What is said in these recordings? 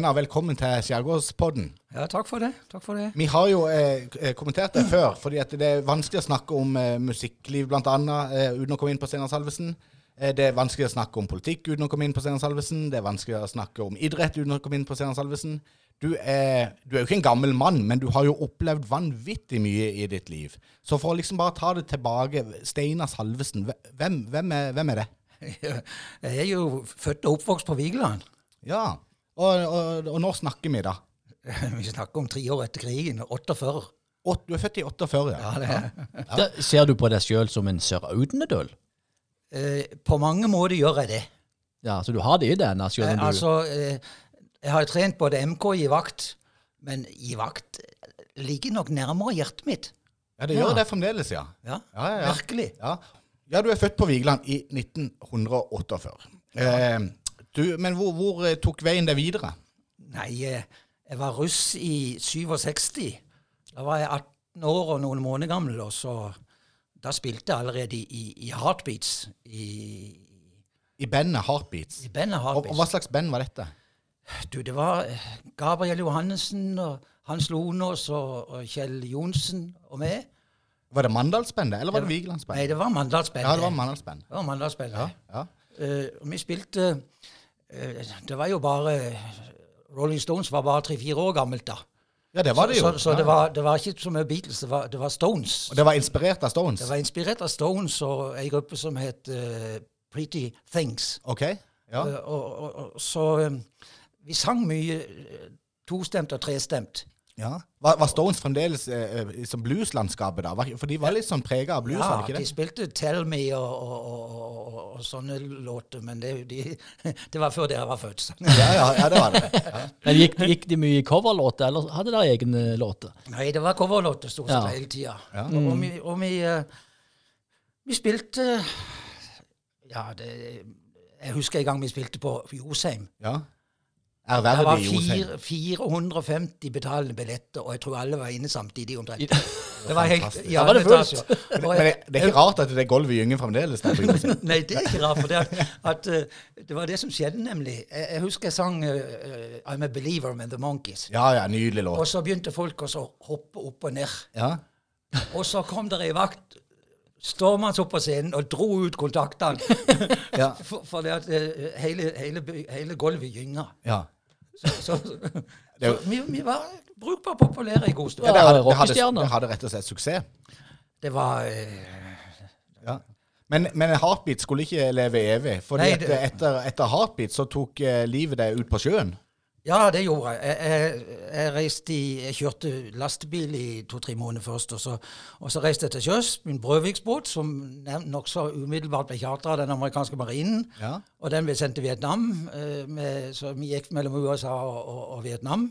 Steinar, velkommen til Skjærgårdspodden. Ja, takk for det. Takk for det. Vi har jo eh, eh kommentert det før, fordi det er vanskelig å snakke om eh, musikkliv bl.a. Eh, uten å komme inn på Steinar Salvesen. Eh, det er vanskelig å snakke om politikk uten å komme inn på Steinar Salvesen. Det er vanskelig å snakke om idrett uten å komme inn på Steinar Salvesen. Du er, du er jo ikke en gammel mann, men du har jo opplevd vanvittig mye i ditt liv. Så for å liksom bare ta det tilbake, Steinar Salvesen, hvem, hvem, er, hvem er det? Jeg er jo født og oppvokst på Vigeland. Ja, og, og, og når snakker vi da? Vi snakker om tre år etter krigen. 48. Åt, du er født i 48, ja. Ja, det er. Ja. Da, ser du på deg sjøl som en sør-Audnedøl? Eh, på mange måter gjør jeg det. Ja, så du har det i deg? Eh, du altså, eh, jeg har trent både MK og i vakt, men i vakt ligger nok nærmere hjertet mitt. Ja, det gjør Ja. det fremdeles, ja. Ja, Ja, ja, ja. virkelig. Ja. ja, du er født på Vigeland i 1948. Eh, du, men hvor, hvor eh, tok veien deg videre? Nei, eh, jeg var russ i 67. Da var jeg 18 år og noen måneder gammel, og så da spilte jeg allerede i, i, Heartbeats. I, I bandet Heartbeats. i bandet Heartbeats. og hva slags band var dette? Du, det var eh, Gabriel Johannessen og Hans Lonås og, og Kjell Johnsen og meg. Var det Mandalsbandet, eller var det Nei, Vigelandsbandet? det var Mandalsbandet. Ja, det var Mandalsbandet. Det var Mandalsbandet. Ja, ja. Uh, og vi spilte eh, Det var jo bare Rolling Stones var bare tre-fire år gammelt da. ja, det var det jo. Så, så så det, var, det var ikke så mye Beatles, det var, det var Stones. Og det var inspirert av Stones? Det var inspirert av Stones og ei gruppe som het uh, Pretty Things. Ok, ja. Uh, og, og, og, så um, vi sang mye eh, tostemt og trestemt. Ja. Var, var Stones fremdeles eh, eh, som blueslandskapet da? For de var litt sånn prega av blues, Ja, var det ikke de spilte Tell Me og, og, og, og, og sånne låter, men det, de, det var før dere var født. Ja, ja, ja, det var det. Ja. Men gikk, gikk de mye i coverlåter, eller hadde dere egne låter? Nei, det var coverlåter stort sett Ja. hele tida. Ja. Og, og vi, og vi, eh, vi spilte Ja, det Jeg husker en gang vi spilte på Josheim. ja. Det var fire, 450 betalende billetter, og jeg tror alle var inne samtidig omtrent. Det var helt Fantastisk. i Da var det fullt. etasjer. Men det, det er ikke rart at det er gulvet gynge fremdeles der på Josheim. Nei, det er ikke rart. For det, at, at, eh, det var det som skjedde, nemlig. Jeg, jeg husker jeg sang eh, I'm a Believer med The Monkeys'. Ja, ja, nydelig låt. Og så begynte folk å hoppe opp og ned. Ja. Og så kom det ei vakt stormende opp på scenen og dro ut kontaktene. Ja. for, for det at hele, hele, hele gulvet gynga. ja. Så, så, Det er så vi, vi var brukbart populære i god stund. Ja, det hadde, det, hadde, det hadde rett og slett suksess. Det var eh, Ja. Men, men Heartbeat skulle ikke leve evig. Det- etter, etter Heartbeat så tok eh, livet deg ut på sjøen. Ja, det gjorde jeg. Jeg, jeg, jeg i Jeg kjørte lastebil i to-tre måneder først. Og så, og så reiste jeg til sjøs, min Brøviksbåt, som nokså umiddelbart ble chartra av den amerikanske marinen. Ja. Og den ble sendt til Vietnam, eh, med, så vi gikk mellom USA og, og, og Vietnam.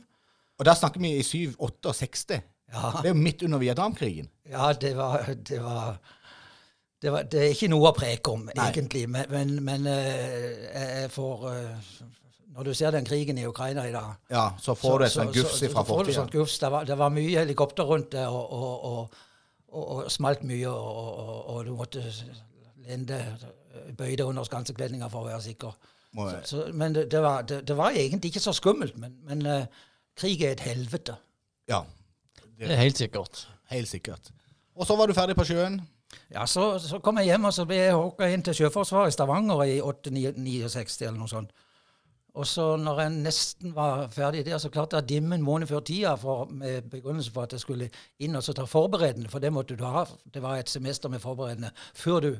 Og da snakker vi i 768. Ja, Det er jo midt under Vietnamkrigen. ja det var det var det, var, det er ikke noe å preke om, Nei. egentlig. Men, men, men eh, jeg får eh, Når du ser den krigen i Ukraina i dag Ja, så får du et sånt gufs fra så fortida. Det var, det var mye helikopter rundt det, og, og, og, og, og smalt mye, og, og, og du måtte lende bøye deg under skansekledninga for å være sikker. Så, så, men det, det, var, det, det var egentlig ikke så skummelt. Men, men uh, krig er et helvete. Ja, Det er helt sikkert. helt sikkert. Og så var du ferdig på sjøen. Ja, så, så kom jeg hjem, og så ble jeg hooka inn til Sjøforsvaret i Stavanger i 8-69 eller noe sånt. Og så når jeg nesten var ferdig der, så klarte jeg å dimme en måned før tida for, med begrunnelse for at jeg skulle inn og så ta forberedende, for det måtte du ha. Det var et semester med forberedende før du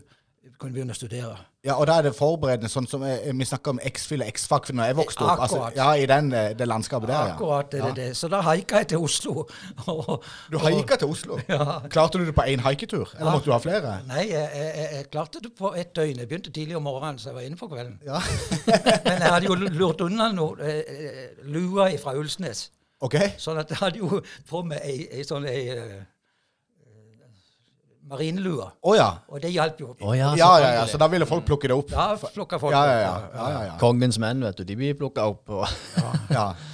kunne begynne å studere. Ja, Og da er det forberedende, sånn som eh, vi snakker om X-Fill og X-Fac når jeg vokste opp. Altså, ja, I den, eh, det landskapet der, ja. Akkurat det, ja. det. Så da haika jeg til Oslo. Og, Du haika til Oslo. Ja. Klarte du det på én haiketur? Eller Ja. måtte du ha flere? Nei, jeg, jeg, jeg- klarte det på ett døgn. Jeg begynte tidlig om morgenen, så jeg var inne på kvelden. Ja. Men jeg hadde jo lurt unna noe, eh, lua fra Ulsnes. OK? Sånn at jeg hadde jo på meg ei, ei sånn ei marinelue. Å ja. Og det hjalp jo. Oh, ja, Ja, ja, ja. Så da ville folk plukke det opp? Da plukka folk Ja, opp, ja, ja. ja, ja, ja. Kongens menn, vet du, de blir plukka opp. Og ja,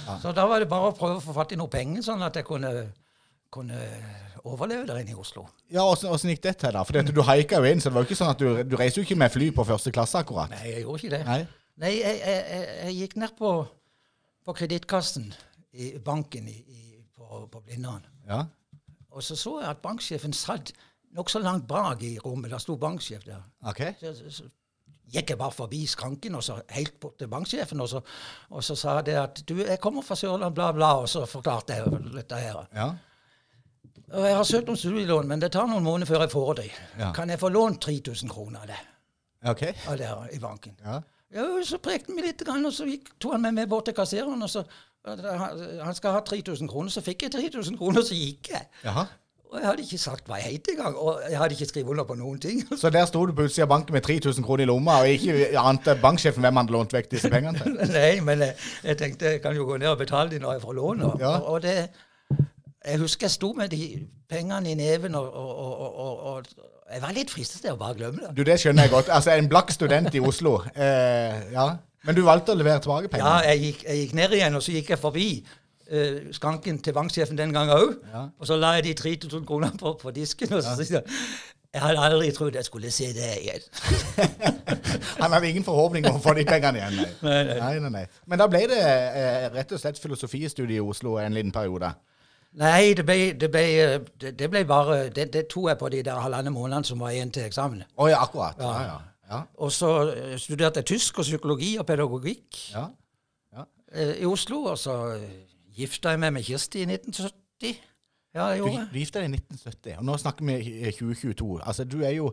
ja. Så da var det bare å prøve å få fatt i noe penger, sånn at jeg kunne, kunne overleve der inne i Oslo. ja åssen gikk det til, da? For du haika jo inn, så det var jo ikke sånn at du, du reiste jo ikke med fly på første klasse, akkurat. Nei, jeg gjorde ikke det. Nei? Nei, jeg, jeg, jeg, jeg gikk ned på, på kredittkassen i banken i, i, på, på Blindern. Ja. Og så så jeg at banksjefen satt nokså langt bak i rommet. Der sto banksjef der. OK. Så, så, gikk jeg bare forbi skranken og så helt bort til banksjefen, og så, og så sa det at du, jeg kommer fra Sørland, bla, bla, og så forklarte jeg dette her. Ja. Og jeg har søkt om studielån, men det tar noen måneder før jeg får det. Ja. Kan jeg få lånt 3000 kroner av det, OK. av det her i banken? Ja. Ja, så prekte vi litt, og så gikk, tok han med bort til kassereren. og så, Han han skal ha 3000 kroner, så fikk jeg 3000 kroner, så gikk jeg. Jaha. Og jeg hadde ikke sagt hva jeg het engang, og jeg hadde ikke skrevet under på noen ting. Så der sto du på utsida av banken med 3000 kroner i lomma, og ikke ante banksjefen hvem han hadde lånt vekk disse pengene til? Nei, men jeg, jeg tenkte jeg kan jo gå ned og betale de når jeg får lån. Og, Ja. og det, jeg husker jeg sto med de pengene i neven, og, og, og, jeg var litt fristet til å bare glemme det. Du, det skjønner jeg godt. Altså, en blakk student i Oslo. Eh, ja. Men du valgte å levere tilbake Ja, jeg gikk, jeg gikk ned igjen, og så gikk jeg forbi eh, skranken til banksjefen den gangen òg. Ja. Og så la jeg de 3000 kroner på, på disken, og så sier jeg jeg hadde aldri trodd jeg skulle se det igjen. Han hadde ingen forhåpning om å få de pengene igjen. Nei. Nei, nei. Nei, nei. Men da ble det eh, rett og slett filosofistudie i Oslo en liten periode. Nei, det ble, det ble, det, ble bare det, det tok jeg på de der halvannen månedene som var igjen til eksamen. Oh, ja, akkurat. Ja, ja. ja. Og så studerte jeg tysk og psykologi og pedagogikk ja. ja. i Oslo. Og så gifta jeg meg med Kirsti i 1970. Ja, jeg Du, gjorde du gifta deg i 1970, og nå snakker vi i 2022. Altså, du er jo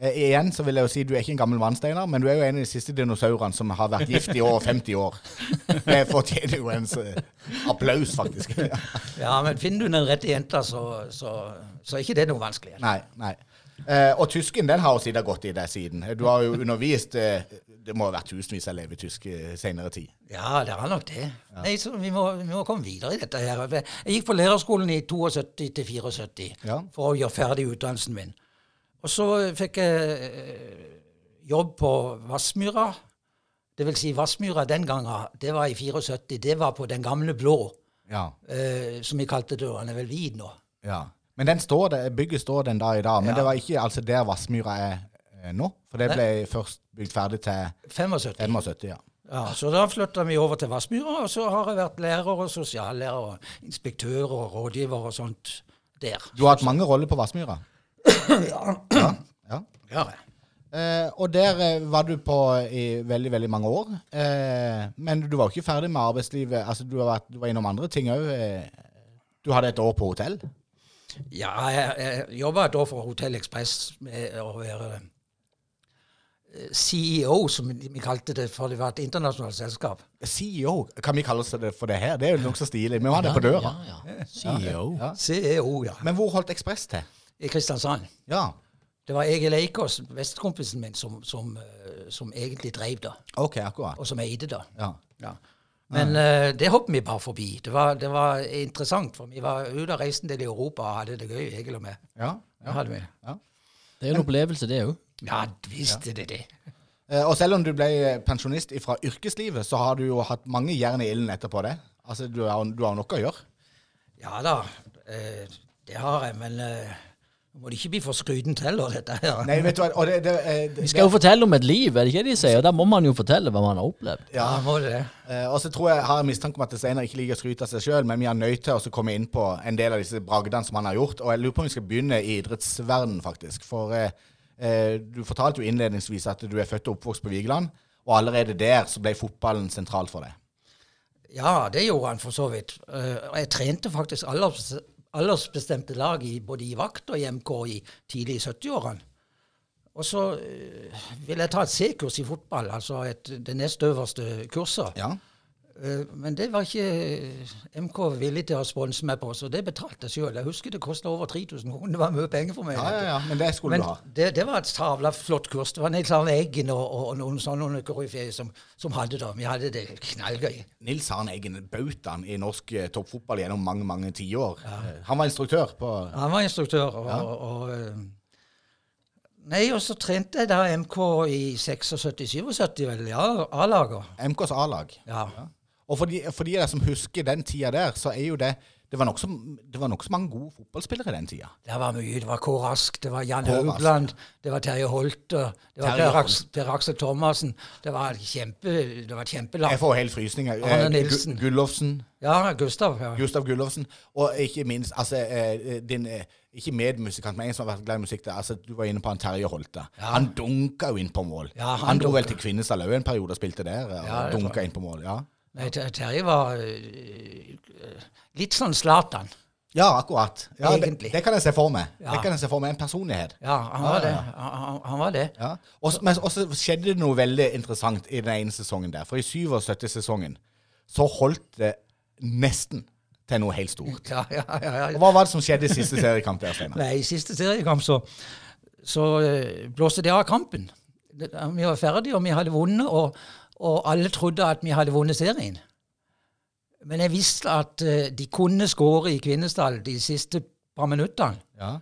eh, Igjen så vil jeg jo si du er ikke en gammel mann, Steinar, men du er jo en av de siste dinosaurene som har vært gift i over 50 år. Det fortjener jo en eh, applaus, faktisk. Ja, men finner du den rette jenta, så, så, så er ikke det noe vanskelig. Nei, nei. Eh, og tysken den har jo sikkert gått i deg siden. Du har jo undervist eh, Det må ha vært tusenvis av tysk senere tid. Ja, det har nok det. Nei, så vi må, vi må komme videre i dette her. Jeg gikk på lærerskolen i 72 til 74 Ja. for å gjøre ferdig utdannelsen min. Og så fikk jeg eh, jobb på Vassmyra. Det vil si Vassmyra den gangen, det var i 74. Det var på den gamle blå, Ja. eh, som vi kalte det. Den er vel hvit nå. ja. Men den står der, bygget står den da i dag. Men Ja. det var ikke altså der Vassmyra er eh, nå. For det ble først bygd ferdig til 75. 75, ja. Ja, Så da flytta vi over til Vassmyra, og så har jeg vært lærer og sosiallærer og inspektør og rådgiver og sånt der. Du har hatt mange roller på Vassmyra? Ja. Ja. ja. ja. Eh, og der eh, var du på i veldig, veldig mange år. Eh, men du var jo ikke ferdig med arbeidslivet. Altså, du, har vært, du var innom andre ting òg. Eh, du hadde et år på hotell. Ja, jeg, jeg jobba et år for Hotell Ekspress med å være CEO, som vi kalte det, for det var et internasjonalt selskap. CEO, kan vi kalle oss det for det her? Det er jo nokså stilig. Vi har det på døra. Ja, ja. CEO. Ja. CEO, ja. Men hvor holdt Ekspress til? I Kristiansand. Ja, Det var Egil Eikås, vestkompisen min, som, som, eh, som egentlig drev det, OK, akkurat. og som eide det. Ja. Ja. Men uh, det hoppet vi bare forbi. Det var, det var interessant, for vi var ute og reiste en del i Europa og hadde det gøy, Egil og meg. Ja, Det hadde vi. ja. Det er en opplevelse, det òg. Ja, visst er det det. Eh, Og selv om du ble pensjonist fra yrkeslivet, så har du jo hatt mange jern i ilden etterpå det. Altså, du har, du har nok å gjøre. Ja da, eh, det har jeg, men eh, må det ikke bli for skrytent heller, dette her. Nei, vet du hva, og det, det, det, Vi skal jo fortelle om et liv, er det ikke det de sier? Og Da må man jo fortelle hva man har opplevd. Ja, må det. Eh, og så tror jeg jeg har mistanke om at Steinar ikke liker å skryte av seg sjøl, men vi er nødt til å komme inn på en del av disse bragdene som han har gjort. Og jeg lurer på om vi skal begynne i idrettsverdenen, faktisk. For eh, du fortalte jo innledningsvis at du er født og oppvokst på Vigeland, og allerede der så ble fotballen sentral for deg. Ja, det gjorde han for så vidt. Eh, og jeg trente faktisk alders, aldersbestemte lag i, både i vakt og i MK i tidlig i 70-årene. Og så uh, ville jeg ta et C-kurs i fotball, altså et, det nest øverste kurset. Ja. Eh, Men det var ikke eh, MK villig til å sponse meg på, så det betalte jeg sjøl. Jeg husker det kosta over 3000 kroner. Det var mye penger for meg. Ja, ja, ja, men det skulle Men du ha. det, det var et savla flott kurs. Det var Nils Arne Eggen og, og noen sånne koryfeer som, som hadde det. Vi hadde det knallgøy. Nils Arne Eggen, bautaen i norsk eh, toppfotball gjennom mange mange tiår. Ja. Han var instruktør på Han var instruktør. Og, Ja. og, og Nei, og så trente jeg da MK i 76-77, vel, ja, A-laget. MKs A-lag. Ja. Og for de, for de der som husker den tida der, så er jo det det var nokså nok mange gode fotballspillere i den tida. Det var mye. Det var Kåre Rask, det var Jan Haugland, det var Terje Holte, det var Terje Per, per Aksel Thomassen. Det var kjempe, det var kjempelangt. Jeg får helt frysninger. Arne Eh, Nilsen. Gullofsen. Ja, Gustav. Ja. Gustav Gullofsen. Og ikke minst altså, eh, din eh, Ikke medmusikant, men en som har vært glad i musikk. altså, Du var inne på han Terje Holte. Han dunka jo inn på mål. Ja, han han dro vel til Kvinesdal òg en periode og spilte der. Og Ja, dunka inn på mål. Ja, Nei, Terje var øh, litt sånn Zlatan. ja akkurat. Ja, det, det kan jeg se for meg. Ja. Det kan jeg se for meg. En personlighet. Ja, han var det. Han, han- var det. Ja. Og, men så skjedde det noe veldig interessant i den ene sesongen der. For i 77-sesongen så holdt det nesten til noe helt stort. Ja, ja, ja, ja. Og Hva var det som skjedde i siste seriekamp der? Nei, i siste seriekamp så, så øh, blåste det av kampen. Vi var ferdige, og vi hadde vunnet, og, og alle trodde at vi hadde vunnet serien. Men jeg visste at øh, de kunne skåre i Kvinesdal de siste par minuttene. Ja.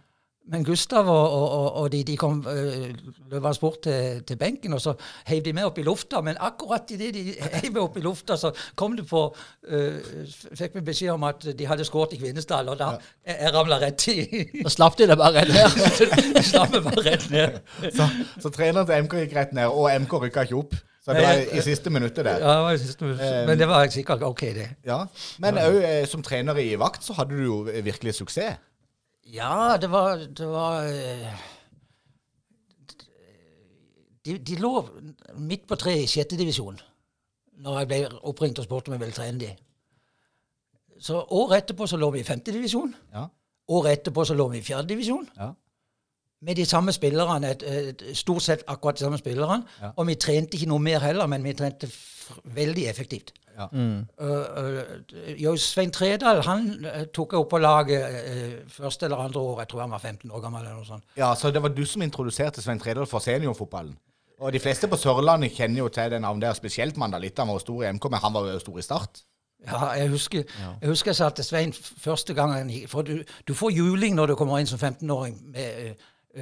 Men Gustav og, og, og- de, de kom øh, løpende bort til, til benken, og så heiv de meg opp i lufta. Men akkurat idet de heiv meg opp i lufta, så kom det på uh, Fikk vi beskjed om at de hadde skåret i Kvinesdal, og da jeg, jeg ramla rett i Da slapp de det bare rett ned. Slapp meg bare rett ned. Så, så treneren til MK gikk rett ned, og MK rykka ikke opp. Så det var i siste minuttet der. Ja, det var i siste minuttet. Men det var sikkert ok, det. Ja. Men òg som trener i vakt så hadde du jo virkelig suksess. Ja, det var, det var eh, de, de lå midt på treet i sjette divisjon når jeg ble oppringt og spurte om jeg ville trene de. Så året etterpå så lå vi i femte divisjon. Ja. Året etterpå så lå vi i fjerde divisjon. Ja. Med de samme spillerne, et, et, stort sett akkurat de samme spillerne. Ja. Og vi trente ikke noe mer heller, men vi trente f veldig effektivt. Ja. Mm. Uh, uh, Svein Tredal han uh, tok jeg opp på laget uh, første eller andre år. Jeg tror han var 15 år gammel. eller noe sånt. ja, Så det var du som introduserte Svein Tredal for seniorfotballen. Og de fleste på Sørlandet kjenner jo til det navnet der, spesielt Mandalitta. Han var stor i MK, men han var jo stor i Start. Ja, jeg husker, jeg husker jeg sa til Svein første gang For du, du får juling når du kommer inn som 15-åring. med,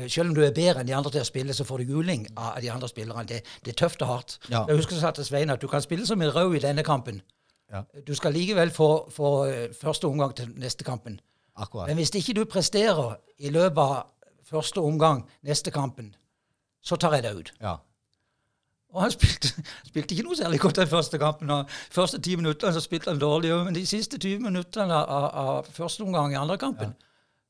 Selv om du er bedre enn de andre til å spille, så får du juling av de andre spillerne. Det, det er tøft og hardt. Ja. Jeg husker jeg sa til Svein at du kan spille som en rød i denne kampen. Ja. Du skal likevel få, få uh, første omgang til neste kampen. Akkurat. Men hvis ikke du presterer i løpet av første omgang neste kampen, så tar jeg deg ut. Ja. Og han spilte, spilte ikke noe særlig godt den første kampen. og første ti minuttene så spilte han dårlig, men de siste 20 minuttene av, av første omgang i andre kampen,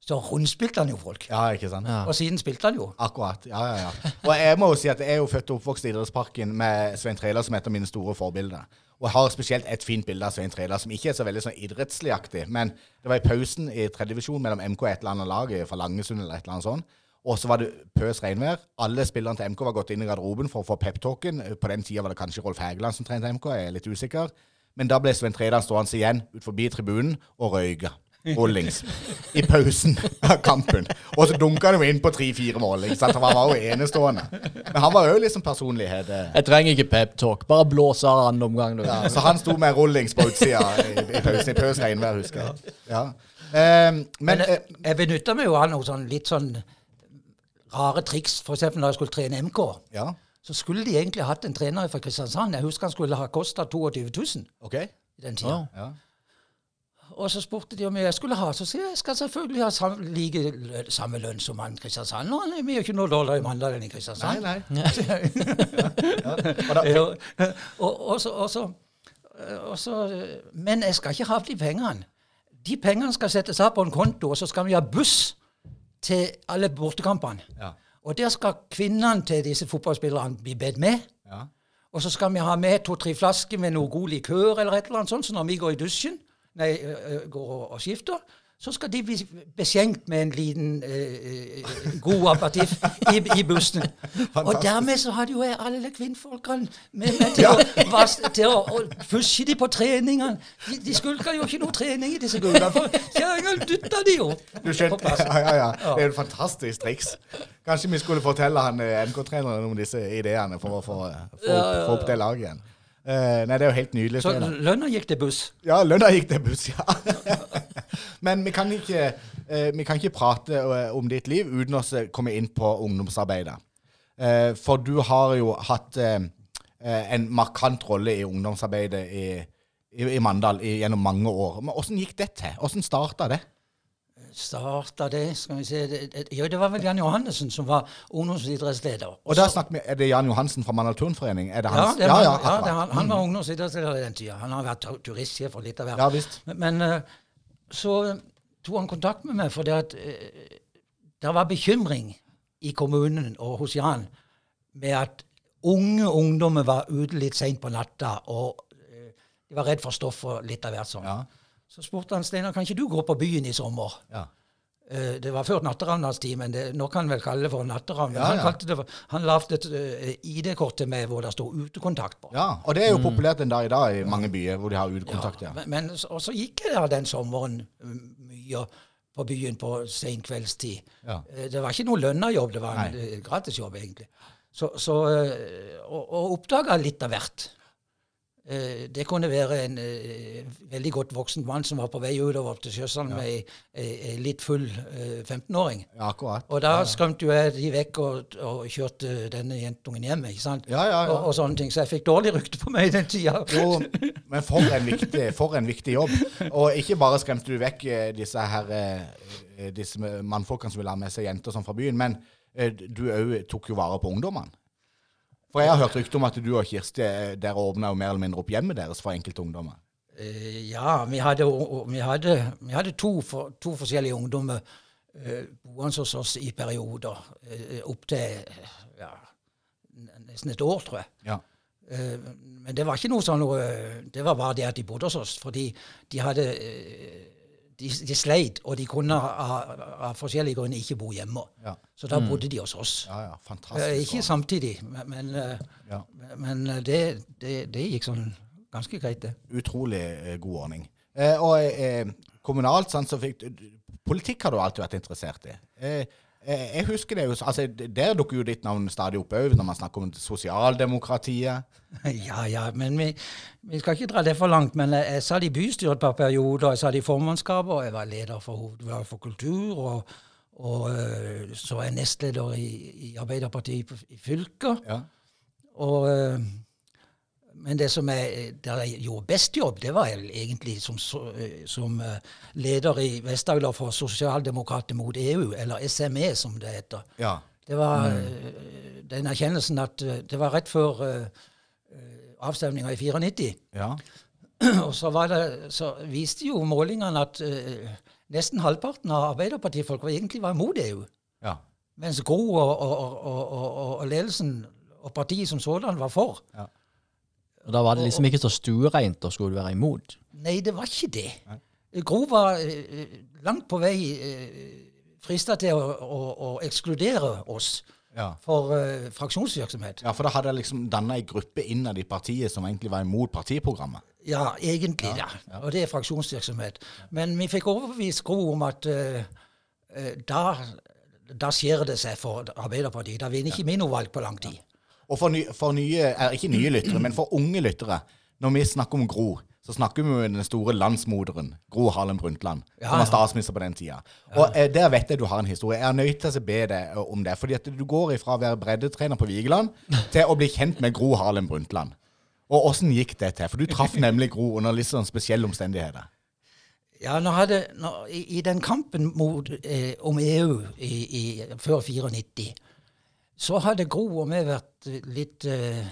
så rundspilte han jo folk. ja, ikke sant? Ja. Og siden spilte han jo. Akkurat. Ja, ja, ja. Og jeg må jo si at jeg er jo født og oppvokst i Idrettsparken med Svein Trailer som et av mine store forbilder. Og jeg har spesielt et fint bilde av Svein Trailer som ikke er så veldig sånn idrettsligaktig. Men det var i pausen i tredjedivisjon mellom MK og et eller annet lag fra Langesund eller et eller annet sånt. Og så var det pøs regnvær. Alle spillerne til MK var gått inn i garderoben for å få peptalken. På den tida var det kanskje Rolf Hægeland som trente MK, jeg er litt usikker. Men da ble Svein Tredal stående igjen ut forbi tribunen og røyka. Rollings. I pausen av kampen. Og så dunka han jo inn på tre-fire mål. Ikke sant? Han var jo enestående. Men han var jo liksom personlighet. eh. Jeg trenger ikke peptalk. Bare blås av andre omgang. Ja, så han sto med rollings på utsida i, i pausen. I pøs regnvær, husker jeg. Ja. Ehm, men Men jeg, eh, jeg benytta meg jo av noen sånn litt sånn rare triks. F.eks. når jeg skulle trene MK. Ja, Så skulle de egentlig hatt en trener fra Kristiansand. Jeg husker han skulle ha kosta 22 000 OK. i den tida. Ja. Og så spurte de om jeg skulle ha. Så sier jeg jeg skal selvfølgelig ha sam, like lønn, samme lønn som han Kristiansand. Og han er jo ikke noe dårligere i Mandal enn i Kristiansand. nei. nei. og, så, og, så, og så Men jeg skal ikke ha de pengene. De pengene skal settes av på en konto, og så skal vi ha buss til alle bortekampene. ja. Og der skal kvinnene til disse fotballspillerne bli bedt med. Ja. Og så skal vi ha med to-tre flasker med noe god likør eller et eller annet sånt, så når vi går i dusjen, nei, går og, skifter, så skal de bli beskjenkt med en liten ø, god aperitif i, i bussen. Og dermed så hadde jo jeg alle kvinnfolkene med meg til, å, vas- til å, å pushe de på treningene. De, de skulka jo ikke noe trening i disse guttene, for kjerringa dytta de jo Du plass. Ja, ja, ja. Det er jo et fantastisk triks. Kanskje vi skulle fortelle han eh, MK-treneren om disse ideene for å opp, få opp det laget igjen. Eh, nei, det er jo helt nydelig. Så lønna gikk til buss. Ja, lønna gikk til buss, ja. Men vi kan ikke, eh, vi kan ikke prate eh, om ditt liv uten å komme inn på ungdomsarbeidet. For du har jo hatt en markant rolle i ungdomsarbeidet i, i, i Mandal i, gjennom mange år. Men Åssen gikk det til? Åssen starta det? Starta det Skal vi se det, det, Jo, det var vel Jan Johannessen som var ungdomsidrettsleder. Og da snakker vi, Er det Jan Johansen fra Mandal Turnforening? Er det Ja, hans? var, ja, ja, det, han, han var ungdomsidrettsleder i den tida. Han har vært tu- turistsjef for litt av hvert. Ja, visst. Men, men eh, så tok han kontakt med meg for det, at eh, det var bekymring i kommunen og hos Jan med at unge ungdommer var ute litt seint på natta, og eh, de var redd for stoff og litt av hvert sånn. Ja. Så spurte han Steinar kan ikke du gå på byen i sommer. Ja. Uh, det var før natteravnatstid, men det, nå kan han vel kalle det for natteravn. Men Ja, Han, ja. kalte det for, han lagde et uh, ID-kort til meg hvor det sto utekontakt på. ja. Og det er jo populært en dag i dag i mange byer hvor de har utekontakt. Ja. Men, men, og så gikk jeg der den sommeren mm, mye på byen på sen kveldstid. Ja. Eh, Det var ikke noe lønna jobb, det var en eh, gratisjobb, egentlig. Så, så, eh, og, og oppdaga litt av hvert. Eh, Det kunne være en eh, veldig godt voksen mann som var på vei utover til Sjøsand med ei, ei, ei litt full eh, 15-åring. Ja, akkurat. Og da skremte jo jeg de vekk og, og kjørte denne jentungen hjem. ikke sant? Ja, ja, ja. Og, og sånne ting. Så jeg fikk dårlig rykte på meg i den tida. Jo, men for en, viktig, for en viktig jobb. Og ikke bare skremte du vekk eh, disse her eh, disse mannfolkene som ville ha med seg jenter sånn fra byen, men eh, du òg tok jo vare på ungdommene. For jeg har hørt rykter om at du og Kirsti der dere åpna mer eller mindre opp hjemmet deres for enkelte ungdommer. Eh, ja, vi hadde, vi hadde, vi hadde to, for, to forskjellige ungdommer uh, boende hos oss i perioder. Uh, Opptil ja, nesten et år, tror jeg. Ja. Eh, men det var ikke noe sånn Det var bare det at de bodde hos oss. Fordi de hadde eh, de, de sleit, og de kunne av, av forskjellige grunner ikke bo hjemme. Ja. Så da bodde de hos oss. Ja, ja, Eh, ikke samtidig, men, men, eh, eh, det, det, det gikk sånn ganske greit, det. Utrolig god ordning. Eh, og eh, kommunalt sånn, så fikk Politikk har du alltid vært interessert i. Eh, jeg husker det jo altså, Der dukker jo ditt navn stadig opp òg, når man snakker om sosialdemokratiet. Ja, ja, men vi, vi skal ikke dra det for langt. Men jeg, jeg satt i bystyret et par perioder, jeg satt i formannskapet, og jeg var leder for hovedutvalget for kultur. Og, og øh, så var jeg nestleder i, i Arbeiderpartiet i fylket. Ja. Og, men det som jeg, der jeg gjorde best jobb, det var jeg egentlig som, øh, som øh, leder i Vest-Agder for Sosialdemokratene mot EU, eller SME som det heter. ja. Det var mm. den erkjennelsen at det var rett før uh, avstemninga i 94. ja. Og så, var det, så viste jo målingene at uh, nesten halvparten av Arbeiderpartifolk var egentlig var imot EU. ja. Mens Gro og, og, og, og, ledelsen og partiet som sådan var for. Og da var det liksom ikke så stuereint å skulle være imot. Nei, det var ikke det. Gro var øh, langt på vei øh, frista til å, å, å ekskludere oss Ja. for øh, fraksjonsvirksomhet. ja, for da hadde jeg liksom danna ei gruppe innad i partiet som egentlig var imot partiprogrammet. Ja, egentlig, ja. Og det er fraksjonsvirksomhet. Men vi fikk overbevist Gro om at eh, eh, da, da skjer det seg for Arbeiderpartiet. Da vinner ikke vi noe valg på lang tid. Og for, ny, for nye, er ikke nye lyttere, men for unge lyttere, når vi snakker om Gro, så snakker vi om den store landsmoderen, Gro Harlem Brundtland, Ja, som var statsminister på den tida. Og eh, der vet jeg du har en historie. Jeg er nødt til å be deg eh, om det. fordi at du går ifra å være breddetrener på Vigeland til å bli kjent med Gro Harlem Brundtland. Og åssen gikk det til? For du traff nemlig Gro under litt sånn spesielle omstendigheter. Ja, nå hadde, nå, i, I den kampen mot, eh, om EU i, i, før 94, så hadde Gro og vi vært litt uh,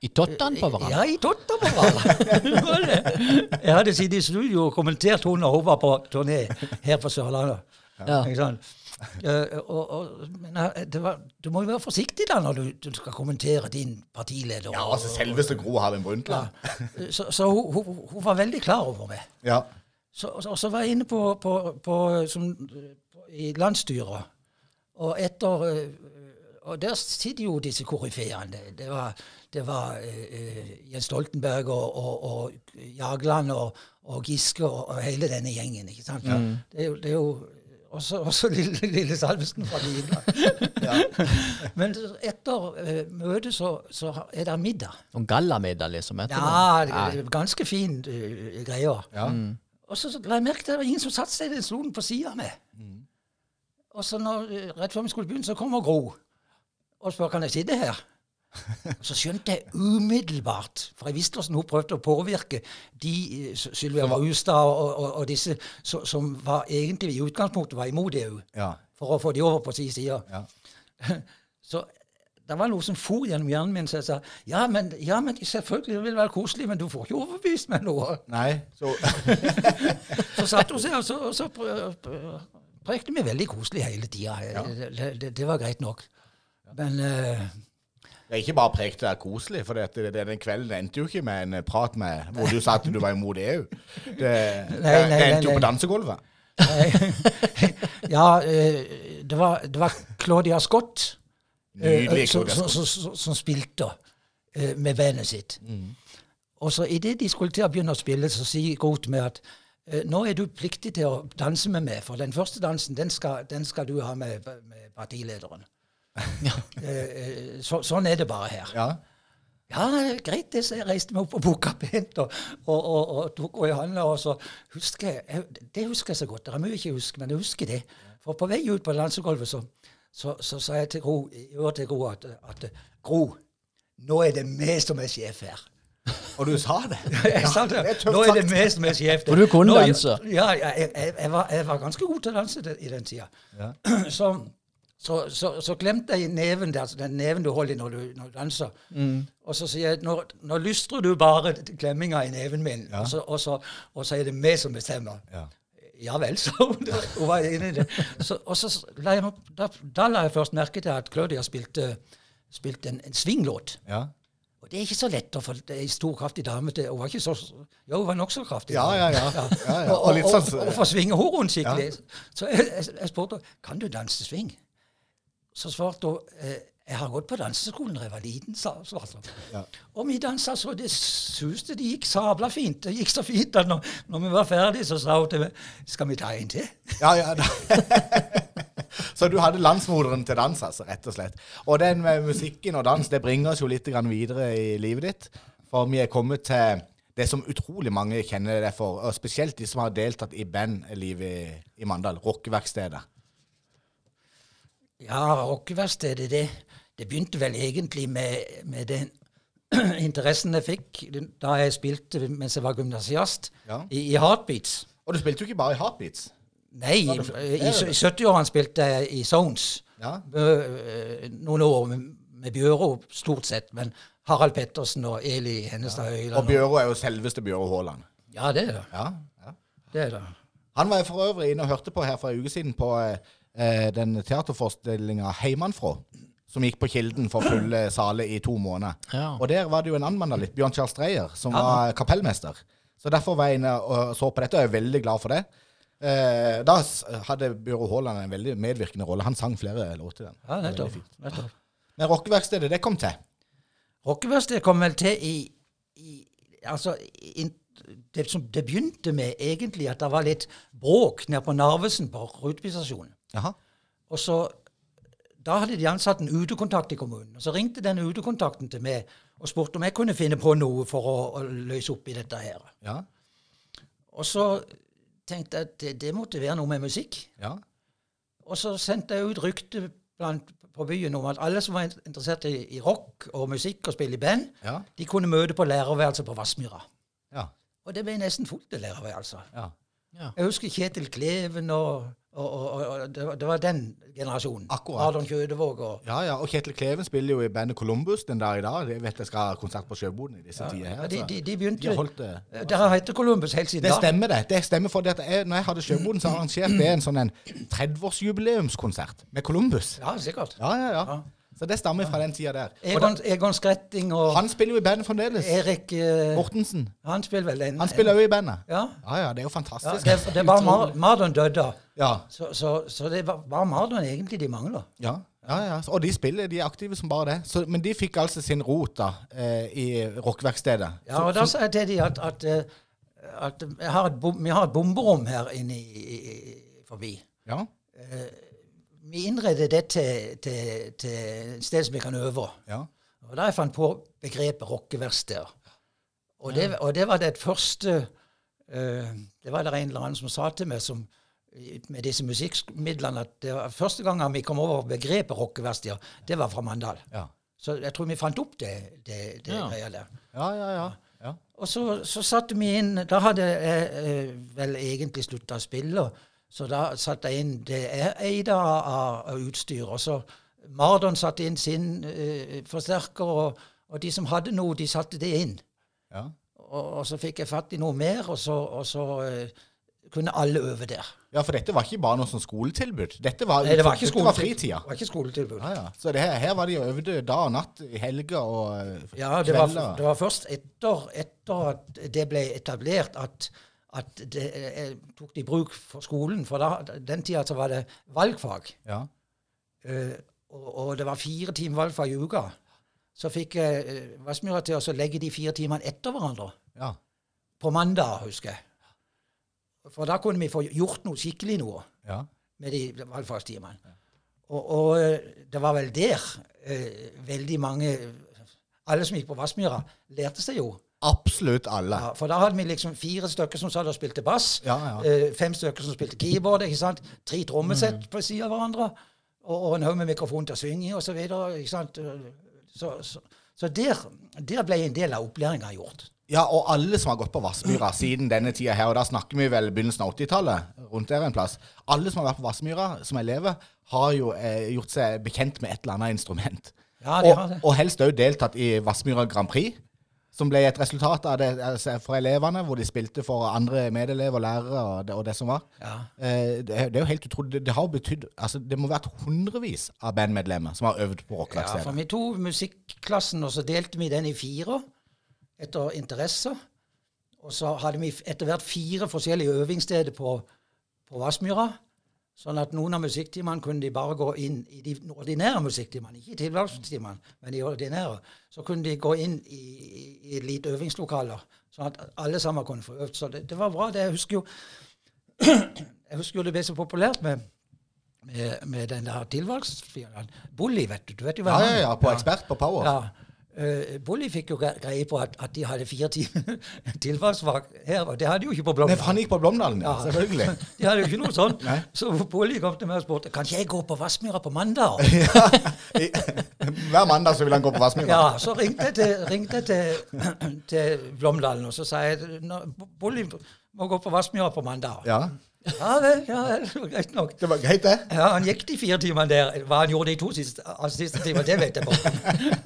I tottene på hverandre. Ja, i tottene på hverandre. Jeg hadde sittet i studio og kommentert hun når hun var på turné her på Sørlandet. Ja. Ikke sant? Uh, og, og, men eh, det var, du må jo være forsiktig da når du, du skal kommentere din partileder. Ja, og- altså selveste Gro Harlem Brundtland. Ja. Så, så hun, hun, hun var veldig klar over meg. Ja. Så, så, så var jeg inne på, på, på, som, på, i landsstyret. Og etter eh, Og der sitter jo disse koryfeene. Det, var, det var uh, Jens Stoltenberg og, og, og Jagland og, og Giske og, og hele denne gjengen. ikke sant? Det, er jo, det er jo også, også lille, lille Salvesen fra Nydland. Men etter uh, møtet så, så er det middag. Noen gallamiddag, liksom. Ja, det ganske fin uh, greie. Ja. Og så la jeg merke til at det var ingen som satte seg i den stolen på sida av meg. Og så når, rett før vi skulle begynne, så kommer Gro og spør kan jeg sitte her. Så skjønte jeg umiddelbart, for jeg visste hvordan hun prøvde å påvirke de eh, Sylvia Brustad og, og, og disse som, som var egentlig i utgangspunktet var imot EU, Ja. for å få de over på sin side. Ja. Så det var noe som for gjennom hjernen min, så jeg sa ja, men, ja, men selvfølgelig det vil være koselig, men du får ikke overbevist meg noe. Nei, så Så satt hun seg og så, og så prekte vi veldig koselig hele tida. Det, det, det var greit nok. Men uh, Det er ikke bare prekt er koselig, for det, det, den kvelden endte jo ikke med en prat med hvor du sa at du var imot EU. Det, nei, nei, det endte jo nei. på dansegulvet. ja, eh, det var, det var Claudia Scott eh, Nydelig som, Claudia Scott. som, som, som spilte eh, med bandet sitt. Og så idet de skulle til å begynne å spille, så sier Groth med at eh, nå er du pliktig til å danse med meg, for den første dansen den skal, den skal du ha med, med partilederen. Eh, eh, så, sånn er det bare her. Ja. Ja, greit, det. Så jeg reiste meg opp og boka pent og, og, og, og tok henne i hånda. Og så husker jeg, jeg Det husker jeg så godt. Det er mye jeg ikke husker, men jeg husker det. For på vei ut på dansegulvet så så sa så, sa jeg til Gro, øret til Gro at, at Gro, nå er det vi som er sjef her. Og du sa det? Jeg sa det. Nå er det vi som er sjef. Og du kunne danse. Ja, jeg, jeg, jeg, var, jeg var ganske god til å danse det- i den tida. Ja. Så, så, så, så glemte jeg neven der, altså den neven du holder i når du, når du danser. Og så sier jeg nå, nå lystrer du bare klemminga i neven min, Ja. og, så, og, så, og så er det vi som bestemmer. Ja. Ja vel, så hun. Hun var enig i det. Så, og så la jeg, da, da la jeg først merke til at Claudia spilte, spilte en, en swinglåt. Ja. Det er ikke så lett å få ei stor, kraftig dame til Hun var ikke så Jo, hun var nokså kraftig. Ja, ja, ja. Ja, ja. Og, Og og, sånn og, og få svinge hun rundt skikkelig. Så jeg, jeg, jeg spurte kan du danse sving. Så svarte hun eh, jeg har gått på danseskolen da jeg var liten. sa svarte hun. Ja. Og vi dansa så det suste. Det gikk sabla fint. Det gikk så fint at når, når vi var ferdige, så sa hun til meg skal vi ta en til. Ja, ja. Så du hadde landsmoderen til dans, altså, rett og slett. Og den med musikken og dans, det bringer oss jo litt grann videre i livet ditt. For vi er kommet til det som utrolig mange kjenner deg for, og spesielt de som har deltatt i bandlivet i, i Mandal, rockeverkstedet. Ja, rockeverkstedet, det, det begynte vel egentlig med, med den interessen jeg fikk da jeg spilte mens jeg var gymnasiast Ja. i, i Heartbeats. Og du spilte jo ikke bare i Heartbeats. Nei, i, i, er det? i 70-årene spilte jeg i Zones. Ja. Eh, Noen år med, med Bjøro, stort sett. Men Harald Pettersen og Eli Hennestad Høyland. Og Bjøro er jo selveste Bjøro Haaland. Ja, det er det. Ja, ja. det, er det. Han var jeg for øvrig inne og hørte på her for en uke siden på eh, den teaterforestillinga Heimanfrå, som gikk på Kilden for fulle saler i to måneder. Ja. Og der var det jo en annen mandalitt, Bjørn Charles Dreyer, som var kapellmester. Så derfor var jeg inne og så på dette, og jeg er veldig glad for det. Eh, da hadde Bjøro Haaland en veldig medvirkende rolle. Han sang flere låter i den. Ja, nettopp. nettopp. Men rockeverkstedet, det kom til. Rockeverkstedet kom vel til i, i Altså, in, det, som, det begynte med egentlig at det var litt bråk nede på Narvesen på Rudby-stasjonen. Jaha. Og så Da hadde de ansatt en utekontakt i kommunen. Og Så ringte den utekontakten til meg og spurte om jeg kunne finne på noe for å, å løse opp i dette her. Ja. Og så tenkte at det, det måtte være noe med musikk. Ja. Og så sendte jeg ut rykte blant, på byen om at alle som var interessert i, i rock og musikk og spille i band, Ja. de kunne møte på lærerværelset på Vassmyra. Ja. Og det ble nesten fullt, det lærerværelset. ja. Ja. Jeg husker Kjetil Kleven og, og, og, og det, var, det var den generasjonen. Akkurat. Adon Kjødevåg og Ja, ja, og Kjetil Kleven spiller jo i bandet Columbus den dag i dag. Jeg vet jeg skal ha konsert på Sjøboden i disse tider her. ja, de, de, de de begynte de holdt det. Det har hett Columbus helt siden Det da. stemmer, det. Det stemmer for det at jeg, når jeg hadde Sjøboden, så arrangerte det en sånn en 30-årsjubileumskonsert med Columbus. Ja, sikkert. Ja, ja, ja. Ja. Så det stammer fra den tida der. Egon, Egon Skretting og han spiller jo i bandet fremdeles. Erik uh, Mortensen. Han spiller vel en Han spiller òg i bandet. Ja. Ja, ja, det er jo ja fantastisk. det, det var Mar Mardon døde. Ja, Så, så, så det var, var Mardon egentlig de mangler. ja, ja, ja. Og de spiller, de er aktive som bare det. Så, men de fikk altså sin rot da, eh, i rockeverkstedet. Ja, og da sa jeg til dem at, at, at, at har bom, vi har et bomberom her inne i, i, forbi. Ja, Vi innredet det til, til, til et sted som vi kan øve. ja. Og da jeg fant på begrepet rockeverksted. Og, det- og det var det første uh, Det var det en eller annen som sa til meg som, med disse musikkmidlene at det var første gang vi kom over begrepet rockeverksted, det var fra Mandal. ja. Så jeg tror vi fant opp det, det, det Ja. greia der. Ja, ja, ja. ja. Og så, så satte vi inn Da hadde jeg eh, vel egentlig slutta å spille, så da satte jeg inn det jeg eide av, av, utstyr. Og så Mardon satte inn sin uh, forsterker, og, og de som hadde noe, de satte det inn. ja. Og, og så fikk jeg fatt i noe mer, og så, og så uh, kunne alle øve der. Ja, for dette var ikke bare noe sånn skoletilbud. Dette var, Nei, det var ikke skoletilbud. fritida. Det var ikke skoletilbud. Ah, ja. Så det her, her var de og øvde dag og natt, i helger og kvelder? Ja, det var, det var først etter, etter at det ble etablert at, at det jeg tok det i bruk for skolen. For da, den tida så var det valgfag. Ja. Uh, og, og det var fire timer valgfag i uka. Så fikk jeg uh, Vassmyra til å legge de fire timene etter hverandre. ja. På mandag, husker jeg. For da kunne vi få gjort noe skikkelig noe ja. med de valgfagstimene. Og, og eh, det var vel der uh, veldig mange Alle som gikk på Vassmyra, lærte seg jo. Absolutt alle. Ja, for da hadde vi liksom fire stykker som satt og spilte bass. Ja, ja. eh, fem stykker som spilte keyboard. ikke sant? Tre trommesett på siden av hverandre. Og, og en haug med mikrofon til å synge i osv. Så, så, så, så der, der ble en del av opplæringa gjort. Ja, og alle som har gått på Vassmyra siden denne tida her, og da snakker vi vel begynnelsen av 80-tallet, rundt der en plass Alle som har vært på Vassmyra som elever, har jo eh, gjort seg bekjent med et eller annet instrument. Ja, de og, har det. og helst òg deltatt i Vassmyra Grand Prix, som ble et resultat av det altså, for elevene, hvor de spilte for andre medelever lærere og det, og det som var. Ja. Eh, det, det er jo helt utrolig. Det, det har betydd altså, Det må vært hundrevis av bandmedlemmer som har øvd på Ja, for vi tok musikklassen, og så delte vi den i fire etter interesser. Og så hadde vi etter hvert fire forskjellige øvingssteder på, på Vassmyra. Sånn at noen av musikktimene kunne de bare gå inn i de ordinære musikktimene. Ikke i tilvalgstimene, men de ordinære. Så kunne de gå inn i, i, i et lite øvingslokaler, sånn at alle sammen kunne få øvd. Så det, det var bra. det. Jeg husker jo jeg husker jo det ble så populært med, med, med den der tilvalgsfirmaen. Bully, vet du. Du vet jo hva Ja, han ja, ja, på Ekspert på Power. ja. Uh, Bolli fikk jo greie på at, at de hadde fire timer tilvalgsfag her, og det hadde jo ikke på Blomdalen. Nei, for han gikk på Blomdalen, ja, selvfølgelig. De hadde jo ikke noe sånt. Så Bolli kom til meg og spurte kan ikke jeg gå på Vassmyra på mandag. Hver mandag så vil han gå på Vassmyra. Ja, Så ringte jeg til, ringte til, til Blomdalen, og så sa jeg "Nå, Bully må gå på Vassmyra på mandag. Ja, Ja vel, ja vel, greit nok. det var greit, det. Ja, Han gikk de fire timene der. Hva han gjorde de to siste, altså, siste timene, det vet jeg på.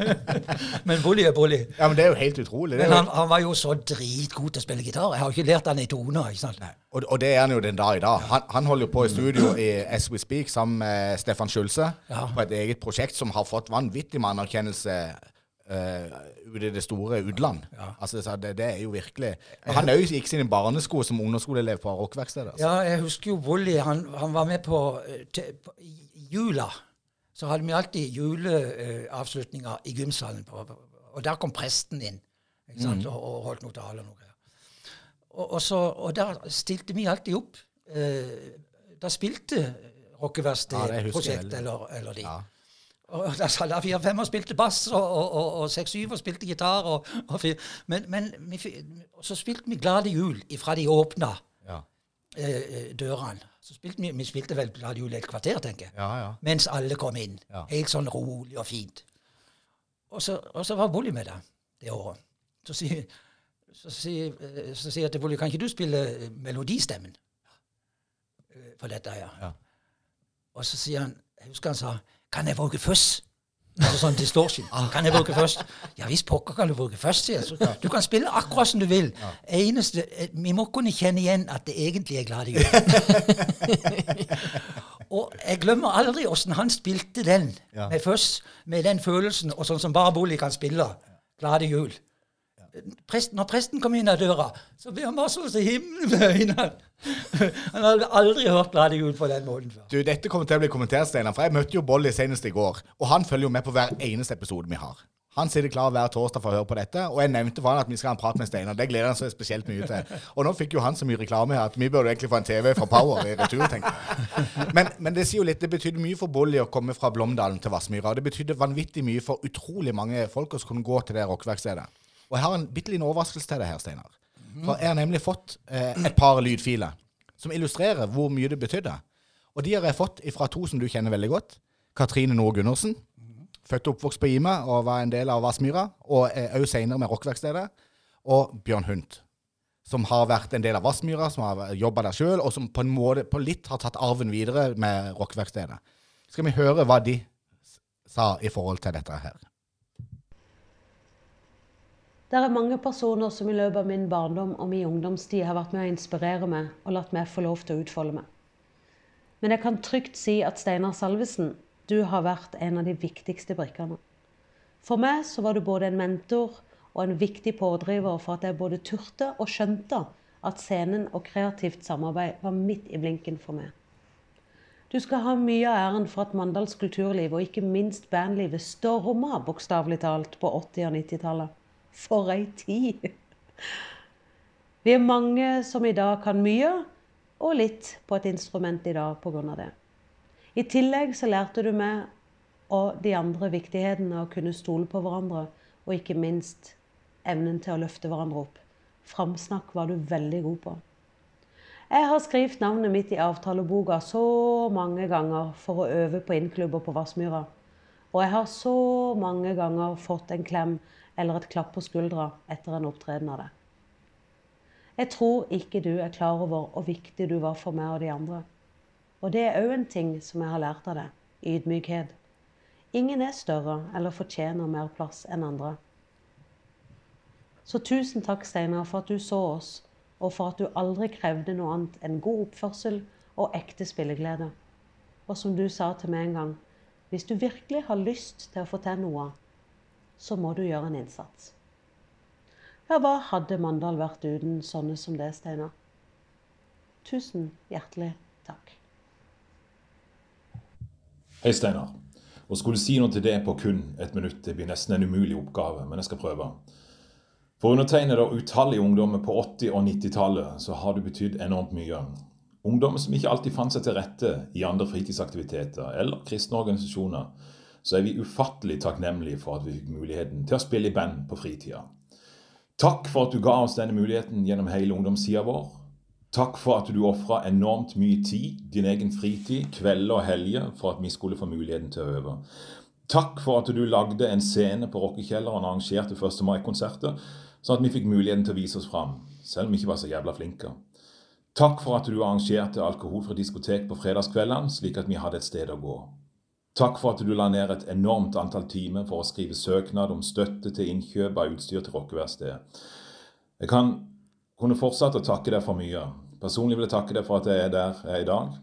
Men Bully er Bully. Ja, men det er jo helt utrolig. Men han, han var jo så dritgod til å spille gitar. Jeg har ikke lært han i toner. ikke sant? og, og det er han jo den dag i dag. Han, han holder jo på i studio i As We Speak sammen med Stefan Schulze Ja. på et eget prosjekt som har fått vanvittig med anerkjennelse ute i det store utland. Altså, det, det er jo virkelig Han òg gikk sine barnesko som ungdomsskoleelev på rockverkstedet. Altså. Ja, jeg husker jo Wolly. Han, han var med på, eh, til, på jula. Så hadde vi alltid juleavslutninger i gymsalen. På, og der kom presten inn ikke sant? Og, og holdt noe tale. og noe. Og, så, og der stilte vi alltid opp. Eh, da spilte Ja, det husker jeg Rockeverksted-prosjekt eller, eller de. Ja. Og da sa da fire-fem og spilte bass, og, og, og, og seks-syv og spilte gitar. Og. Men, men vi, så spilte vi Glade jul ifra de åpna Ja. eh, eh, dørene. Så spilte vi, vi spilte vel Glade jul et kvarter, tenker jeg. ja, ja. Mens alle kom inn. Helt sånn rolig og fint. Og så, og så var Bully med det det året. Så sier, så sier, eh, så sier jeg til Bully, kan ikke du spille eh, melodistemmen for dette her? Ja. Og så sier han, jeg husker han sa, kan jeg bruke først? Altså sånn distortion. Kan jeg bruke først? Ja visst pokker kan du bruke først, sier jeg. Du kan spille akkurat som du vil. Eneste, eh, Vi må kunne kjenne igjen at det egentlig er Glade jul. og jeg glemmer aldri åssen han spilte den med først, med den følelsen, og sånn som bare Bolli kan spille. Glade jul. Presten, når presten kom inn av døra, så ble han bare så til himmelen med øynene. Han hadde aldri hørt Glade jul på den måten før. Du, Dette kommer til å bli kommentert, Steinar, for jeg møtte jo Bolly senest i går. Og han følger jo med på hver eneste episode vi har. Han sitter klar hver torsdag for å høre på dette, og jeg nevnte for han at vi skal ha en prat med Steinar. Det gleder han seg spesielt mye til. Og nå fikk jo han så mye reklame her at vi burde egentlig få en TV fra Power i retur, tenker jeg. Men, men det sier jo litt, det betydde mye for Bolly å komme fra Blomdalen til Vassmyra. Og det betydde vanvittig mye for utrolig mange folk å kunne gå til det rockeverkstedet. Og jeg har en bitte liten overraskelse til deg her, Steinar. For jeg har nemlig fått eh, et par lydfiler som illustrerer hvor mye det betydde. Og de har jeg fått fra to som du kjenner veldig godt. Katrine Nord Gundersen født og oppvokst på Ime og var en del av Vassmyra, og òg senere med Rockeverkstedet. Og Bjørn Hunt, som har vært en del av Vassmyra, som har jobba der sjøl, og som på en måte på litt har tatt arven videre med Rockeverkstedet. Skal vi høre hva de sa i forhold til dette her? Det er mange personer som i løpet av min barndom og min ungdomstid har vært med å inspirere meg og latt meg få lov til å utfolde meg. Men jeg kan trygt si at Steinar Salvesen, du har vært en av de viktigste brikkene. For meg så var du både en mentor og en viktig pådriver for at jeg både turte og skjønte at scenen og kreativt samarbeid var midt i blinken for meg. Du skal ha mye av æren for at Mandals kulturliv og ikke minst bandlivet storma bokstavelig talt på 80- og 90-tallet. For ei tid! Vi er mange som i dag kan mye, og litt på et instrument i dag pga. det. I tillegg så lærte du meg og de andre viktigheten av å kunne stole på hverandre, og ikke minst evnen til å løfte hverandre opp. Framsnakk var du veldig god på. Jeg har skrevet navnet mitt i avtaleboka så mange ganger for å øve på innklubber på Vassmyra. Og jeg har så mange ganger fått en klem eller et klapp på skuldra etter en opptreden av det. Jeg tror ikke du er klar over hvor viktig du var for meg og de andre. Og det er òg en ting som jeg har lært av deg. Ydmykhet. Ingen er større eller fortjener mer plass enn andre. Så tusen takk, Steinar, for at du så oss, og for at du aldri krevde noe annet enn god oppførsel og ekte spilleglede. Og som du sa til meg en gang, hvis du virkelig har lyst til å få til noe, så må du gjøre en innsats. Ja, hva hadde Mandal vært uten sånne som det, Steinar? Tusen hjertelig takk. Hei, Steinar. Å skulle si noe til det på kun et minutt det blir nesten en umulig oppgave, men jeg skal prøve. For undertegnede og utallige ungdommer på 80- og 90-tallet så har du betydd enormt mye. Ungdommer som ikke alltid fant seg til rette i andre fritidsaktiviteter eller kristne organisasjoner så er vi ufattelig takknemlige for at vi fikk muligheten til å spille i band på fritida. Takk for at du ga oss denne muligheten gjennom hele ungdomstida vår. Takk for at du ofra enormt mye tid, din egen fritid, kvelder og helger, for at vi skulle få muligheten til å øve. Takk for at du lagde en scene på Rockekjelleren og arrangerte 1. mai-konserter, sånn at vi fikk muligheten til å vise oss fram, selv om vi ikke var så jævla flinke. Takk for at du arrangerte alkoholfri diskotek på fredagskveldene, slik at vi hadde et sted å gå. Takk for at du la ned et enormt antall timer for å skrive søknad om støtte til innkjøp av utstyr til rockeverkstedet. Jeg kan kunne fortsatt å takke deg for mye. Personlig vil jeg takke deg for at jeg er der jeg er i dag.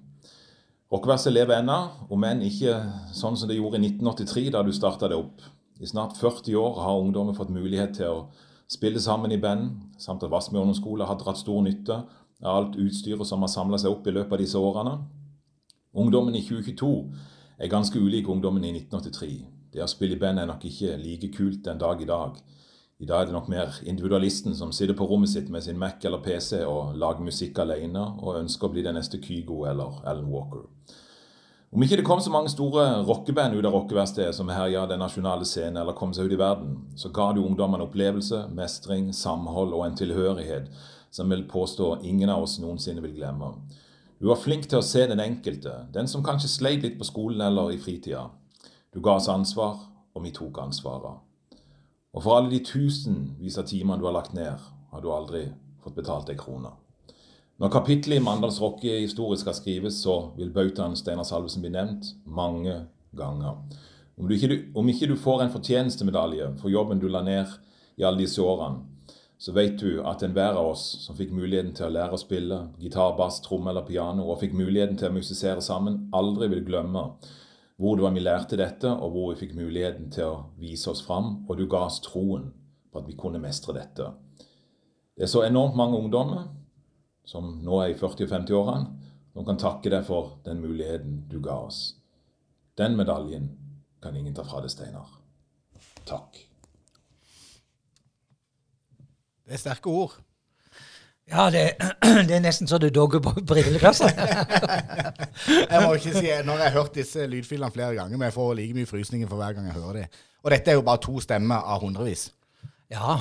Rockeverkstedet lever ennå, om enn ikke sånn som det gjorde i 1983, da du starta det opp. I snart 40 år har ungdommen fått mulighet til å spille sammen i band, samt at Vassmyr ungdomsskole har dratt stor nytte av alt utstyret som har samla seg opp i løpet av disse årene. Ungdommen i 2022 er ganske ulik ungdommen i 1983. Det å spille i band er nok ikke like kult den dag i dag. I dag er det nok mer individualisten som sitter på rommet sitt med sin Mac eller PC og lager musikk alene og ønsker å bli den neste Kygo eller Alan Walker. Om ikke det kom så mange store rockeband ut av rockeverkstedet som herja den nasjonale scenen eller kom seg ut i verden, så ga det ungdommene opplevelse, mestring, samhold og en tilhørighet som vil påstå ingen av oss noensinne vil glemme. Du var flink til å se den enkelte, den som kanskje sleit litt på skolen eller i fritida. Du ga oss ansvar, og vi tok ansvaret. Og for alle de tusenvis av timene du har lagt ned, har du aldri fått betalt ei krone. Når kapittelet i Mandals rockehistorie skal skrives, så vil bautaen Steinar Salvesen bli nevnt mange ganger. Om, ikke, om ikke du får en fortjenestemedalje for jobben du la ned i alle disse årene, så vet du at enhver av oss som fikk muligheten til å lære å spille gitar, bass, tromme eller piano, og fikk muligheten til å musisere sammen, aldri vil glemme hvor det var vi lærte dette, og hvor vi fikk muligheten til å vise oss fram, og du ga oss troen på at vi kunne mestre dette. Det er så enormt mange ungdommer som nå er i 40- og 50-årene, som kan takke deg for den muligheten du ga oss. Den medaljen kan ingen ta fra deg, Steinar. Takk. Det er sterke ord. Ja, det, det er nesten så du dogger på brillekassa. jeg må ikke si, Når jeg har hørt disse lydfilene flere ganger, men jeg får like mye frysninger for hver gang jeg hører dem. Og dette er jo bare to stemmer av hundrevis. Ja.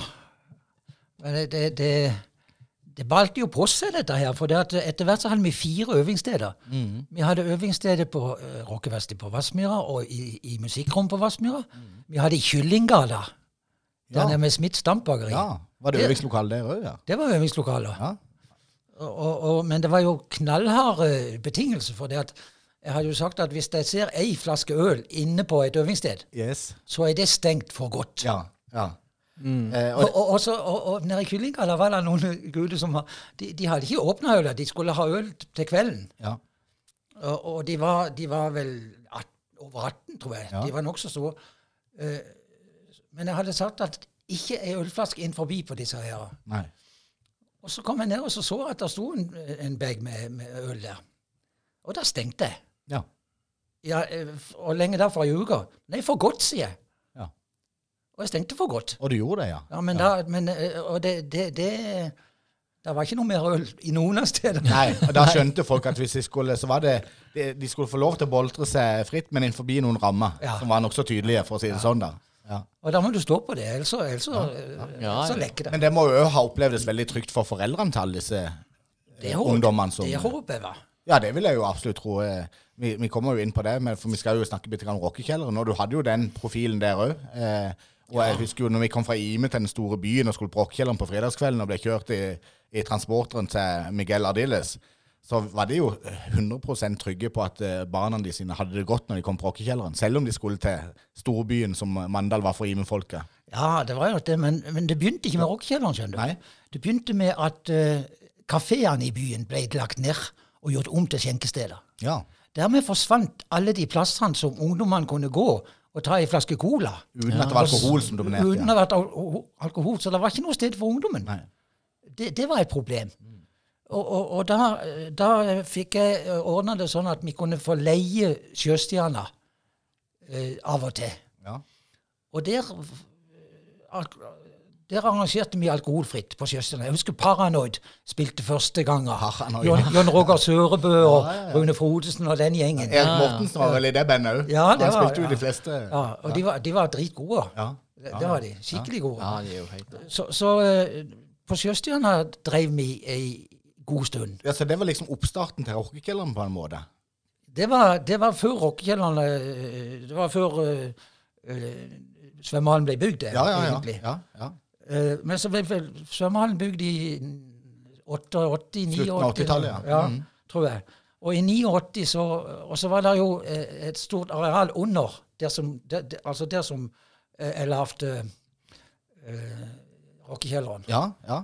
Men det, det, det balte jo på seg, dette her. For det etter hvert så hadde vi fire øvingssteder. Vi hadde øvingsstedet på uh, Rockeverkstedet på Vassmyra og i, i musikkrom på Vassmyra. Vi hadde i Kyllinggata, der Ja. nede med Smiths dampbakeri. Ja, Var det Det- øvingslokale der òg, ja? Det var øvingslokaler. Ja. Og, og, men det var jo knallharde betingelser for det at jeg hadde jo sagt at hvis jeg ser ei flaske øl inne på et øvingssted, Yes. så er det stengt for godt. Ja. ja. Eh, Og, og, og, og, så, og, og nede i Kyllinggata var det noen guder som har, de, de hadde ikke åpna øla, de skulle ha øl til kvelden. ja. Og, og de, var, de var vel at, over 18, tror jeg. Ja. De var nokså store. Eh, men jeg hadde sagt at ikke ei ølflaske inn forbi på disse her. Nei. Og så kom jeg ned og så, så at det sto en, en bag med, med øl der. Og da stengte jeg. Ja. Ja, eh, og lenge der for ei uke. Nei, for godt, sier jeg. Ja. Og jeg stengte for godt. Og du gjorde det, ja? Ja, men da, men, eh, og det, det, det Det var ikke noe mer øl i noen av stedene. Nei, og da skjønte folk at hvis de skulle, så var det de, de skulle få lov til å boltre seg fritt, men innenfor noen rammer Ja. som var nokså tydelige, for å si det sånn. da. Ja. Og da må du stå på det, ellers, så- ellers, ja, Ja, så ja. lekker det. Men det må jo ha opplevdes veldig trygt for foreldrene til alle disse Det eh, håper- ungdommene som Det håper jeg hva? Ja, det vil jeg jo absolutt tro. eh, Vi, vi kommer jo inn på det, men for vi skal jo snakke litt om rockekjelleren. Og du hadde jo den profilen der òg. Eh, og jeg husker jo når vi kom fra Ime til den store byen og skulle på rockekjelleren på fredagskvelden og ble kjørt i, i transporteren til Miguel Ardiles, så var de jo 100% trygge på at eh, barna de sine hadde det godt når de kom på rockekjelleren. Selv om de skulle til storbyen som Mandal var for Ime-folket. Ja, det var jo det, men, men det begynte ikke med rockekjelleren, skjønner du. Nei. Det begynte med at uh, kafeene i byen ble lagt ned og gjort om til skjenkesteder. Ja. Dermed forsvant alle de plassene som ungdommene kunne gå og ta ei flaske cola. Uten at det var alkohol som dominerte. Uten at det var alkohol. Så det var ikke noe sted for ungdommen. Nei. Det, det var et problem. Og, og, og da, da fikk jeg ordna det sånn at vi kunne få leie Sjøstjerna eh, av og til. Ja. Og der, der arrangerte vi alkoholfritt på Sjøstjerna. Jeg husker Paranoid spilte første gang. Jon, John Roger Sørebø og Ja, ja. Rune Frodesen og den gjengen. Erik Mortensen var vel i det bandet òg. Han var- spilte jo de fleste. Ja, og de var, de var dritgode. Ja. Det, det var de. Skikkelig gode. Ja, de er jo helt Så, så eh, på Sjøstjerna drev vi ei god stund. Ja, Så det var liksom oppstarten til rockekjelleren på en måte? Det var, det var før rockekjelleren eh, Det var før uh, svømmehallen ble bygd, Ja, ja, ja. egentlig. ja, ja. Uh, men så ble svømmehallen bygd i 88, 89 Slutten av 80-tallet, ja. Mhm. tror jeg. Og i 89 så Og så var det jo eh, et stort areal under, der som, der, der, altså der som eh, er lavt uh, rockekjelleren. ja, ja.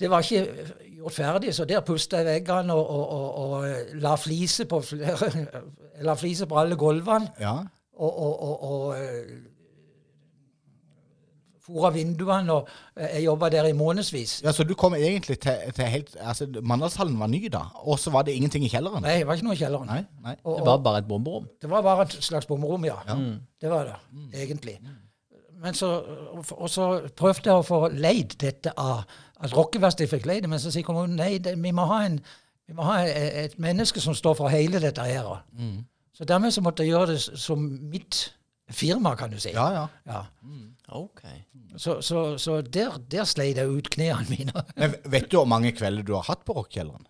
Det var ikke gjort ferdig, så der pusta jeg veggene og, og, og, og eh, la fliser på flere la fliser på alle gulvene. ja. Og, og, og, og eh, fora vinduene. Og eh, jeg jobba der i månedsvis. Ja, Så du kom egentlig til, til helt altså, Mandalshallen var ny da, og så var det ingenting i kjelleren? Nei, det var ikke noe i kjelleren. Nei, nei. Og, Det var bare et bomberom. det var bare et slags bomberom, ja. Mm. Det var det, egentlig. Men så, og så prøvde jeg å få leid dette av at rockeverkstedet fikk leid men så sier kommunen nei, det, vi må ha, en, vi må ha et, et menneske som står for hele dette her. Mm. Så dermed så måtte jeg gjøre det som mitt firma, kan du si. Ja, ja. Ja. Ok. Så, så, så der, der sleit jeg ut knærne mine. Men vet du hvor mange kvelder du har hatt på rockekjelleren?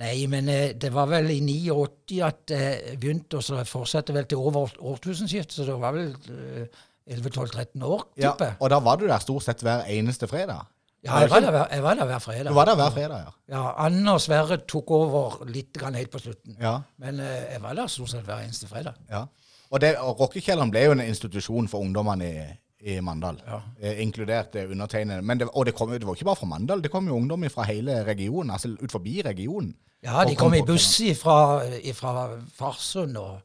Nei, men eh, det var vel i 89 at jeg begynte, og så fortsatte vel til over årtusenskiftet, så det var vel eh, 11-12-13 år, Ja, tipper jeg. og da var du der stort sett hver eneste fredag? Ja, jeg var der, hver- jeg var der hver fredag. Du var der hver fredag, ja. Ja, Anne og Sverre tok over litt grann helt på slutten. Ja, Men eh, jeg var der stort sett hver eneste fredag. ja. Og, det, og rockekjelleren ble jo en institusjon for ungdommene i, i Mandal, Ja. eh, inkludert eh, undertegnede. Men det, og det, kom, det var ikke bare fra Mandal, det kom jo ungdom fra hele regionen, altså ut forbi regionen. Ja, de kom i buss fra, Farsund og,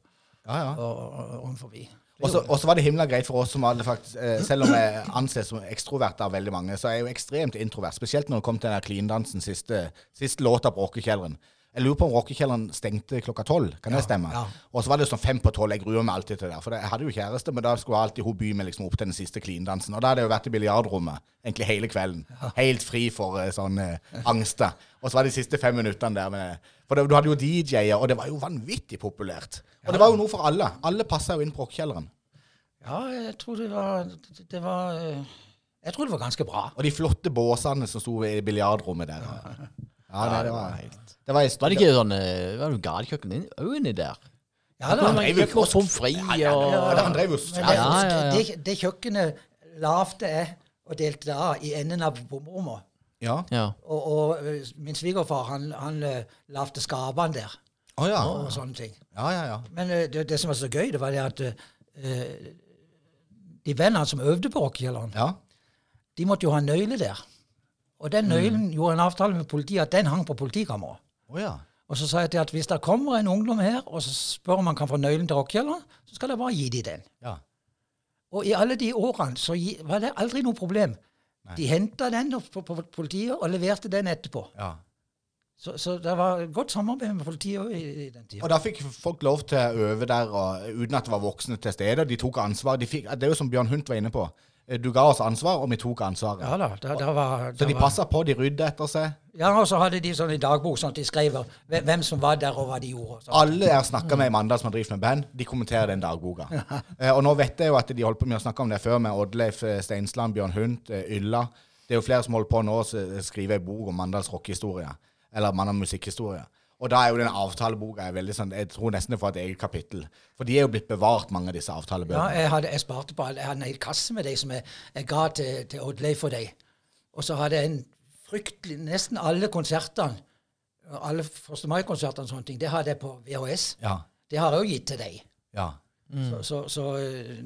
Ja, ja. og, og, og forbi. Og så og så var det himla greit for oss som hadde faktisk, eh, selv om jeg anses som ekstrovert av veldig mange, så er jeg jo ekstremt introvert. Spesielt når det kom til den klindansen siste, siste låta på rockekjelleren. Jeg lurer på om rockekjelleren stengte klokka tolv, kan det stemme? ja. Og så var det sånn fem på tolv, jeg gruer meg alltid til det. For jeg hadde jo kjæreste, men da skulle alltid hun by meg liksom opp til den siste clean-dansen. Og da hadde jeg jo vært i biljardrommet egentlig hele kvelden. Helt fri for uh, sånn uh, angster. Og så var det de siste fem minuttene der med For det, du hadde jo DJ-er, og det var jo vanvittig populært. Og det var jo noe for alle. Alle passa jo inn på rockekjelleren. Ja, jeg tror det var Det var eh, Jeg tror det var ganske bra. Og de flotte båsene som sto i biljardrommet der. Ja, nei, det var Det var, Var det ikke sånn eh, Var det galekjøkken inn- inni der? Ja, da. Han drev jo kiosk. pommes frites og Ja, han drev jo sånn Ja, ja, ja. Det, det, det kjøkkenet lavte jeg og delte det av i enden av bomrommet. Ja. Ja. Og, og eh, min svigerfar han, han lavte skapene der Å ja. og sånne ting. Ja, ja, ja. Men uh, det, det som var så gøy, det var det at uh, de vennene som øvde på rockefeller, Ja. de måtte jo ha en nøyle der. Og den nøylen gjorde en avtale med politiet at den hang på politikammeret. Oh, ja. Og så sa jeg til at hvis det kommer en ungdom her og så spør om han kan få nøkkelen til rockekjelleren, så skal jeg bare gi dem den. Ja. Og i alle de årene så var det aldri noe problem. De henta den på politiet og leverte den etterpå. ja. Så, så det var godt samarbeid med politiet i, i den tida. Og da fikk folk lov til å øve der og, uten at det var voksne til stede. De tok ansvar. De fikk, det er jo som Bjørn Hunt var inne på. Eh, Du ga oss ansvar, og vi tok ansvaret. Ja da, det, det var, Så de passa på, de rydda etter seg. ja, og så hadde de sånn i dagbok sånn at de skrev hvem, som var der, og hva de gjorde. sånn. Alle jeg snakka med i Mandal som har drevet med band, de kommenterer den dagboka. Eh, og nå vet jeg jo at de holdt på med å snakke om det før, med Oddleif eh, Steinsland, Bjørn Hunt, eh, Ylla. Det er jo flere som holder på nå å skrive ei bok om Mandals rockehistorie. Eller Mandal musikkhistorie. Og da er jo den avtaleboka er veldig sånn Jeg tror nesten det får et eget kapittel. For de er jo blitt bevart, mange av disse Ja, jeg, hadde, jeg sparte på alle. Jeg hadde en hel kasse med de som jeg, jeg ga til, til Oddleif for deg. Og så hadde jeg en fryktelig Nesten alle konsertene, alle 1. mai-konsertene og sånne ting, det hadde jeg på VHS. Ja. Det har jeg jo gitt til deg. ja. Så, så, så eh,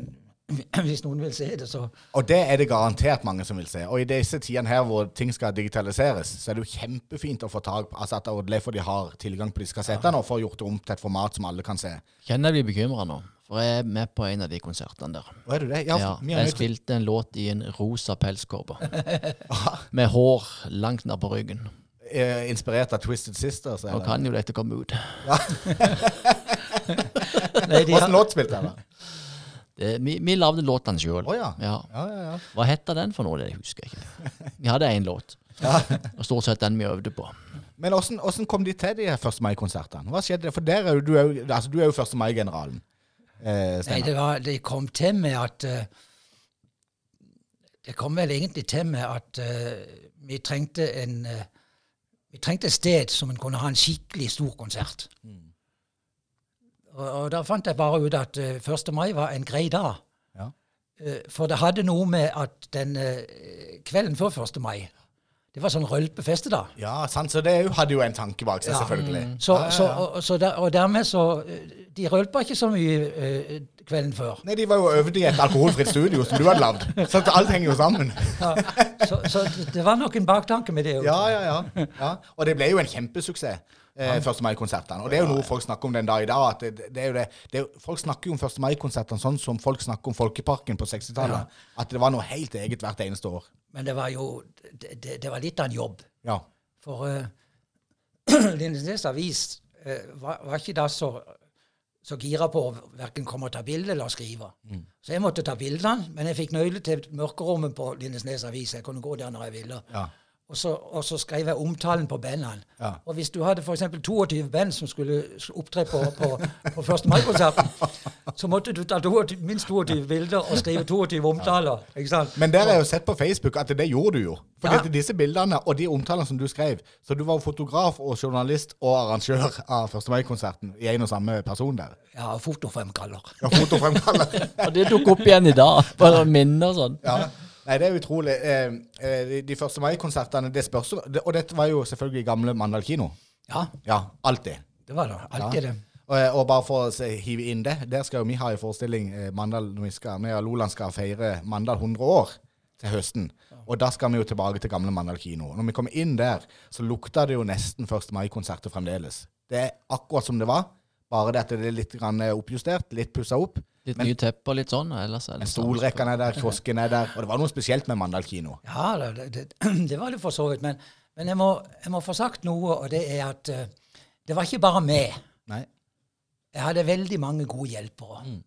hvis noen vil se det, så Og det er det garantert mange som vil se. Og i disse tidene her hvor ting skal digitaliseres, så er det jo kjempefint å få tak på altså at Oddleif for de har tilgang på disse kassettene og får gjort det om til et format som alle kan se. Kjenner jeg blir bekymra nå, for jeg er med på en av de konsertene der. Og er du det? Ja, Ja, er jeg spilte en låt i en rosa pelskåpe. Med hår langt ned på ryggen. eh, inspirert av Twisted Sisters. Nå Eller? kan jo dette komme ut. Nei, de Hvordan har, låt spilte jeg, da? Det, vi, vi lagde låtene sjøl. Oh, ja. Ja. Ja, ja, ja. Hva heter den for noe? Det husker jeg ikke. Vi hadde én låt. Og stort sett den vi øvde på. Men åssen kom de til de 1. mai-konsertene? Hva skjedde? For der er jo, du, er jo, altså, du er jo 1. mai-generalen. Eh, nei, det, var, de kom til med at uh, Det kom vel egentlig til med at uh, vi trengte en uh, Vi trengte et sted som en kunne ha en skikkelig stor konsert. Og, og da fant jeg bare ut at eh, 1. mai var en grei dag. Ja. Eh, For det hadde noe med at den eh, kvelden før 1. mai Det var sånn rølpefeste, da. Ja, sant. Så det hadde jo en tanke bak seg, Ja. selvfølgelig. Så, Ja, ja, så, og, så der, og dermed så eh, De rølpa ikke så mye eh, kvelden før. Nei, de var jo øvd i et alkoholfritt studio som du hadde lagd. Så alt henger jo sammen. Ja, så, så det var nok en baktanke med det. også. Ja, ja, ja. ja. Og det ble jo en kjempesuksess. Eh, 1. mai-konsertene. Og det er jo noe folk snakker om den dag i dag. at det, det er jo det, det er, Folk snakker jo om 1. mai-konsertene sånn som folk snakker om Folkeparken på 60-tallet. At det var noe helt eget hvert eneste år. Men det var jo det, det, var litt av en jobb. Ja. For uh, Lindesnes Avis uh, var, var ikke da så, så gira på å verken komme og ta bilde eller skrive. Så jeg måtte ta bildene, men jeg fikk nøyle til mørkerommet på Lindesnes Avis. Jeg kunne gå der når jeg ville. Ja. Og så, og så skrev jeg omtalen på bandene. Ja. Og hvis du hadde f.eks. 22 band som skulle opptre på, på, på 1. mai-konserten, så måtte du ta 22, minst 22 bilder og skrive 22 omtaler. ikke sant? Men der har jeg jo sett på Facebook at det gjorde du jo. For Ja. disse bildene og de omtalene som du skrev Så du var fotograf og journalist og arrangør av 1. mai-konserten i en og samme person der. Ja, fotofremkaller. Ja, fotofremkaller. Og det dukker opp igjen i dag. Bare minner og sånn. Ja. Nei, det er utrolig. Eh, eh, de, de 1. mai-konsertene, det spørs Og dette var jo selvfølgelig gamle Mandal kino. Ja, Ja, alltid. det var det. Alltid det. Og, eh, og bare for å se, hive inn det, der skal jo vi ha en forestilling Mandal, når vi skal, vi og Loland skal feire Mandal 100 år til høsten. Og da skal vi jo tilbake til gamle Mandal kino. Når vi kommer inn der, så lukter det jo nesten 1. mai-konserter fremdeles. Det er akkurat som det var, bare det at det er litt grann oppjustert, litt pussa opp. Litt Men- nye tepper, litt sånn. Ellers er det Men stolrekkene er der, kiosken er der, og det var noe spesielt med Mandal kino. Ja, det, det, det var det for så vidt. Men, men jeg, må, jeg må få sagt noe, og det er at uh, det var ikke bare meg. Nei. Jeg hadde veldig mange gode hjelpere. Mm.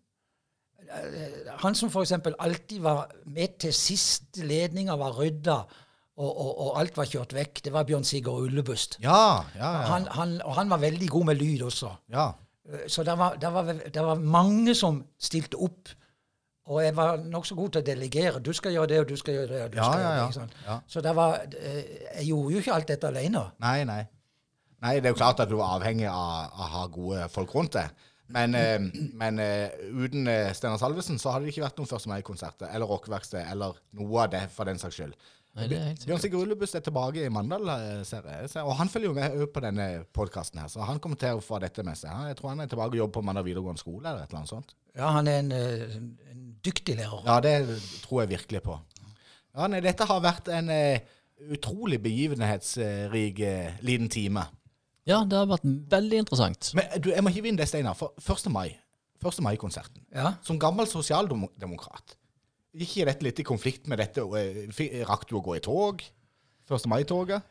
Han som f.eks. alltid var med til siste ledninga var rydda, og, og, og alt var kjørt vekk, det var Bjørn Sigurd Ullebust. Ja, ja, ja. Han, han, og han var veldig god med lyd også. ja. Eh, Så det var, det var, det var mange som stilte opp Og jeg var nokså god til å delegere. Du skal gjøre det, og du skal gjøre det. og du Ja, skal ja, gjøre det, Sånn. Ja. Så det var, eh, jeg gjorde jo ikke alt dette alene. Nei, nei. Nei, det er jo klart at du er avhengig av å ha gode folk rundt deg. Men, eh, men uten Steinar Salvesen så hadde det ikke vært noen Første Mai-konserter eller rockeverksted eller noe av det, for den saks skyld. Nei, det er helt Bjørn Sigurd Ullebust er tilbake i Mandal, eh, ser jeg. Og han følger jo med på denne podkasten her, så han kommer til å få dette med seg. Jeg tror han er tilbake og jobber på Mandal videregående skole eller et eller annet sånt. Ja, han er en, eh, en dyktig lærer. Ja, det tror jeg virkelig på. Ja, nei, dette har vært en uh, utrolig begivenhetsrik uh, liten time. Ja, det har vært veldig interessant. Men du, jeg må hive inn det, Steinar. For 1. mai, 1. mai-konserten. Ja. Som gammel sosialdemokrat, gikk ikke dette litt i konflikt med dette? eh, Rakk du å gå i tog? 1. mai-toget?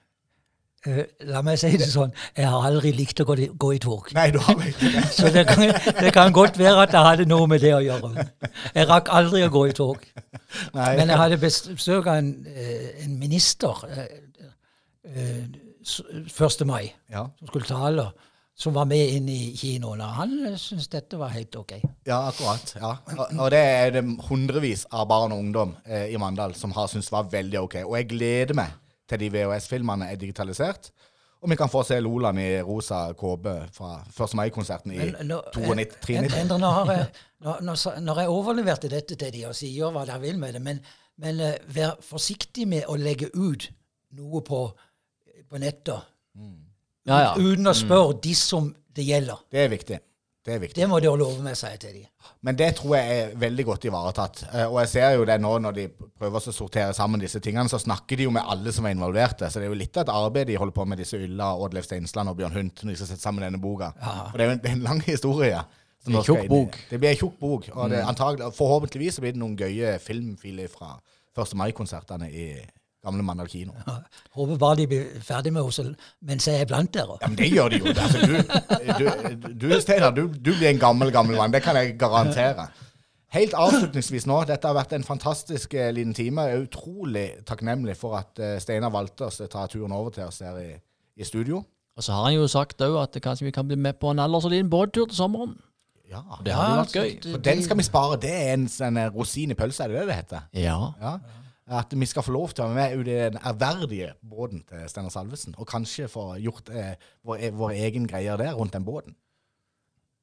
Eh, la meg si det sånn, jeg har aldri likt å gå, gå i tog. Nei, du har ikke det. Så det kan, det kan godt være at det hadde noe med det å gjøre. Jeg rakk aldri å gå i tog. Nei. Men jeg hadde besøk av en, eh, en minister eh, eh, 1. mai, Ja. som skulle tale, som var med inn i kinoen. Han syntes dette var helt ok. Ja, akkurat. ja. Og, det er det hundrevis av barn og ungdom eh, i Mandal som har syntes var veldig ok. Og jeg gleder meg til de VHS-filmene er digitalisert. Og vi kan få se Loland i rosa kåpe fra 1. mai-konserten i Men 92. En- Endre, nå har jeg, når, når, når jeg overleverte dette til de og sier gjør hva dere vil med det, men, men eh, vær forsiktig med å legge ut noe på, på nettet Ja, ja. uten å spørre de som det gjelder. Det er viktig. Det er viktig. Det må dere love meg, sier jeg til de. Men det tror jeg er veldig godt ivaretatt. Eh, Og jeg ser jo det nå når de prøver å sortere sammen disse tingene, så snakker de jo med alle som er involverte. Så det er jo litt av et arbeid de holder på med, disse Ylla, Oddleif Steinsland og Bjørn Hunt, når de skal sette sammen denne boka. Og det er jo en, det er en lang historie. som Det er skal tjukk bok. Det blir en tjukk bok. Og det, antagelig, forhåpentligvis så blir det noen gøye filmfiler fra 1. mai-konsertene i gamle mann av kino. Håper bare de blir ferdig med oss mens jeg er blant dere. Ja, men det gjør de jo. Altså, du, du, du Steinar, du, du blir en gammel, gammel mann. Det kan jeg garantere. Helt avslutningsvis nå, dette har vært en fantastisk eh, liten time. Jeg er utrolig takknemlig for at eh, Steinar valgte oss å ta turen over til oss her i, i studio. Og så har han jo sagt òg at kanskje vi kan bli med på en aldri så liten båttur til sommeren. Ja, Det hadde jo vært gøy. For den skal vi spare. Det er en sånn eh, rosin i pølsa, er det det det heter? Ja. Ja. At vi skal få lov til å være med i den ærverdige båten til Steinar Salvesen, og kanskje få gjort eh, vår, vår egen greier der rundt den båten.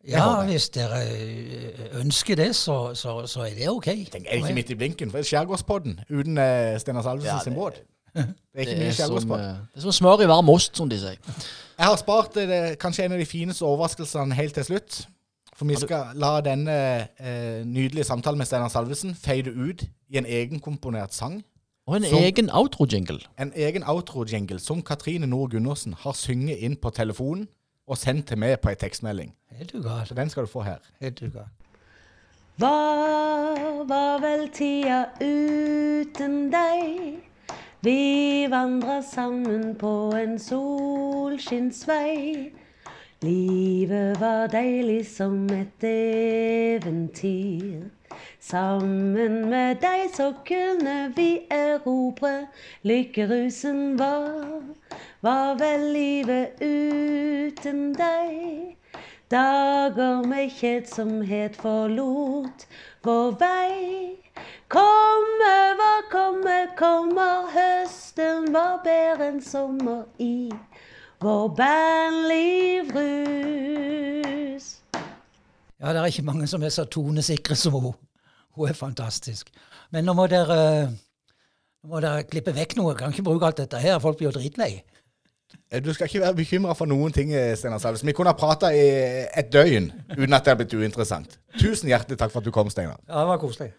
Ja, hvis dere ønsker det, så, så, så er det ok. Tenk, er det ikke midt i blinken? For Skjærgårdspodden uten eh, Steinar Salvesen Ja, sin båt. Det er ikke Det mye skjærgårdspodd. eh, det er som smør i varm ost, som de sier. Jeg har spart eh, det, kanskje en av de fineste overraskelsene helt til slutt. For vi skal la denne eh, nydelige samtalen med Steinar Salvesen fade ut i en egenkomponert sang. Og en Som- egen outro-jingle. En egen outro-jingle som Katrine Nord Gundersen har synget inn på telefonen og sendt til meg på ei tekstmelding. Helt du. Så den skal du få her. Helt du. Hva var vel tida uten deg? Vi vandra sammen på en solskinnsvei. Livet var deilig som et eventyr. Sammen med deg så kunne vi erobre lykkerusen var, Var vel livet uten deg? Dager med kjedsomhet forlot vår vei. Komme, hva komme, kommer høsten var bedre enn sommer i vår bandlivrus. Ja, det er ikke mange som er så tonesikre som hun. Hun er fantastisk. Men nå må dere, nå må dere klippe vekk noe. Kan ikke bruke alt dette her. Folk blir jo dritlei. Eh, Du skal ikke være bekymra for noen ting, eh, Steinar Salvesen. Vi kunne ha prata i et døgn uten at det har blitt uinteressant. Tusen hjertelig takk for at du kom, Steinar. Ja, det var koselig.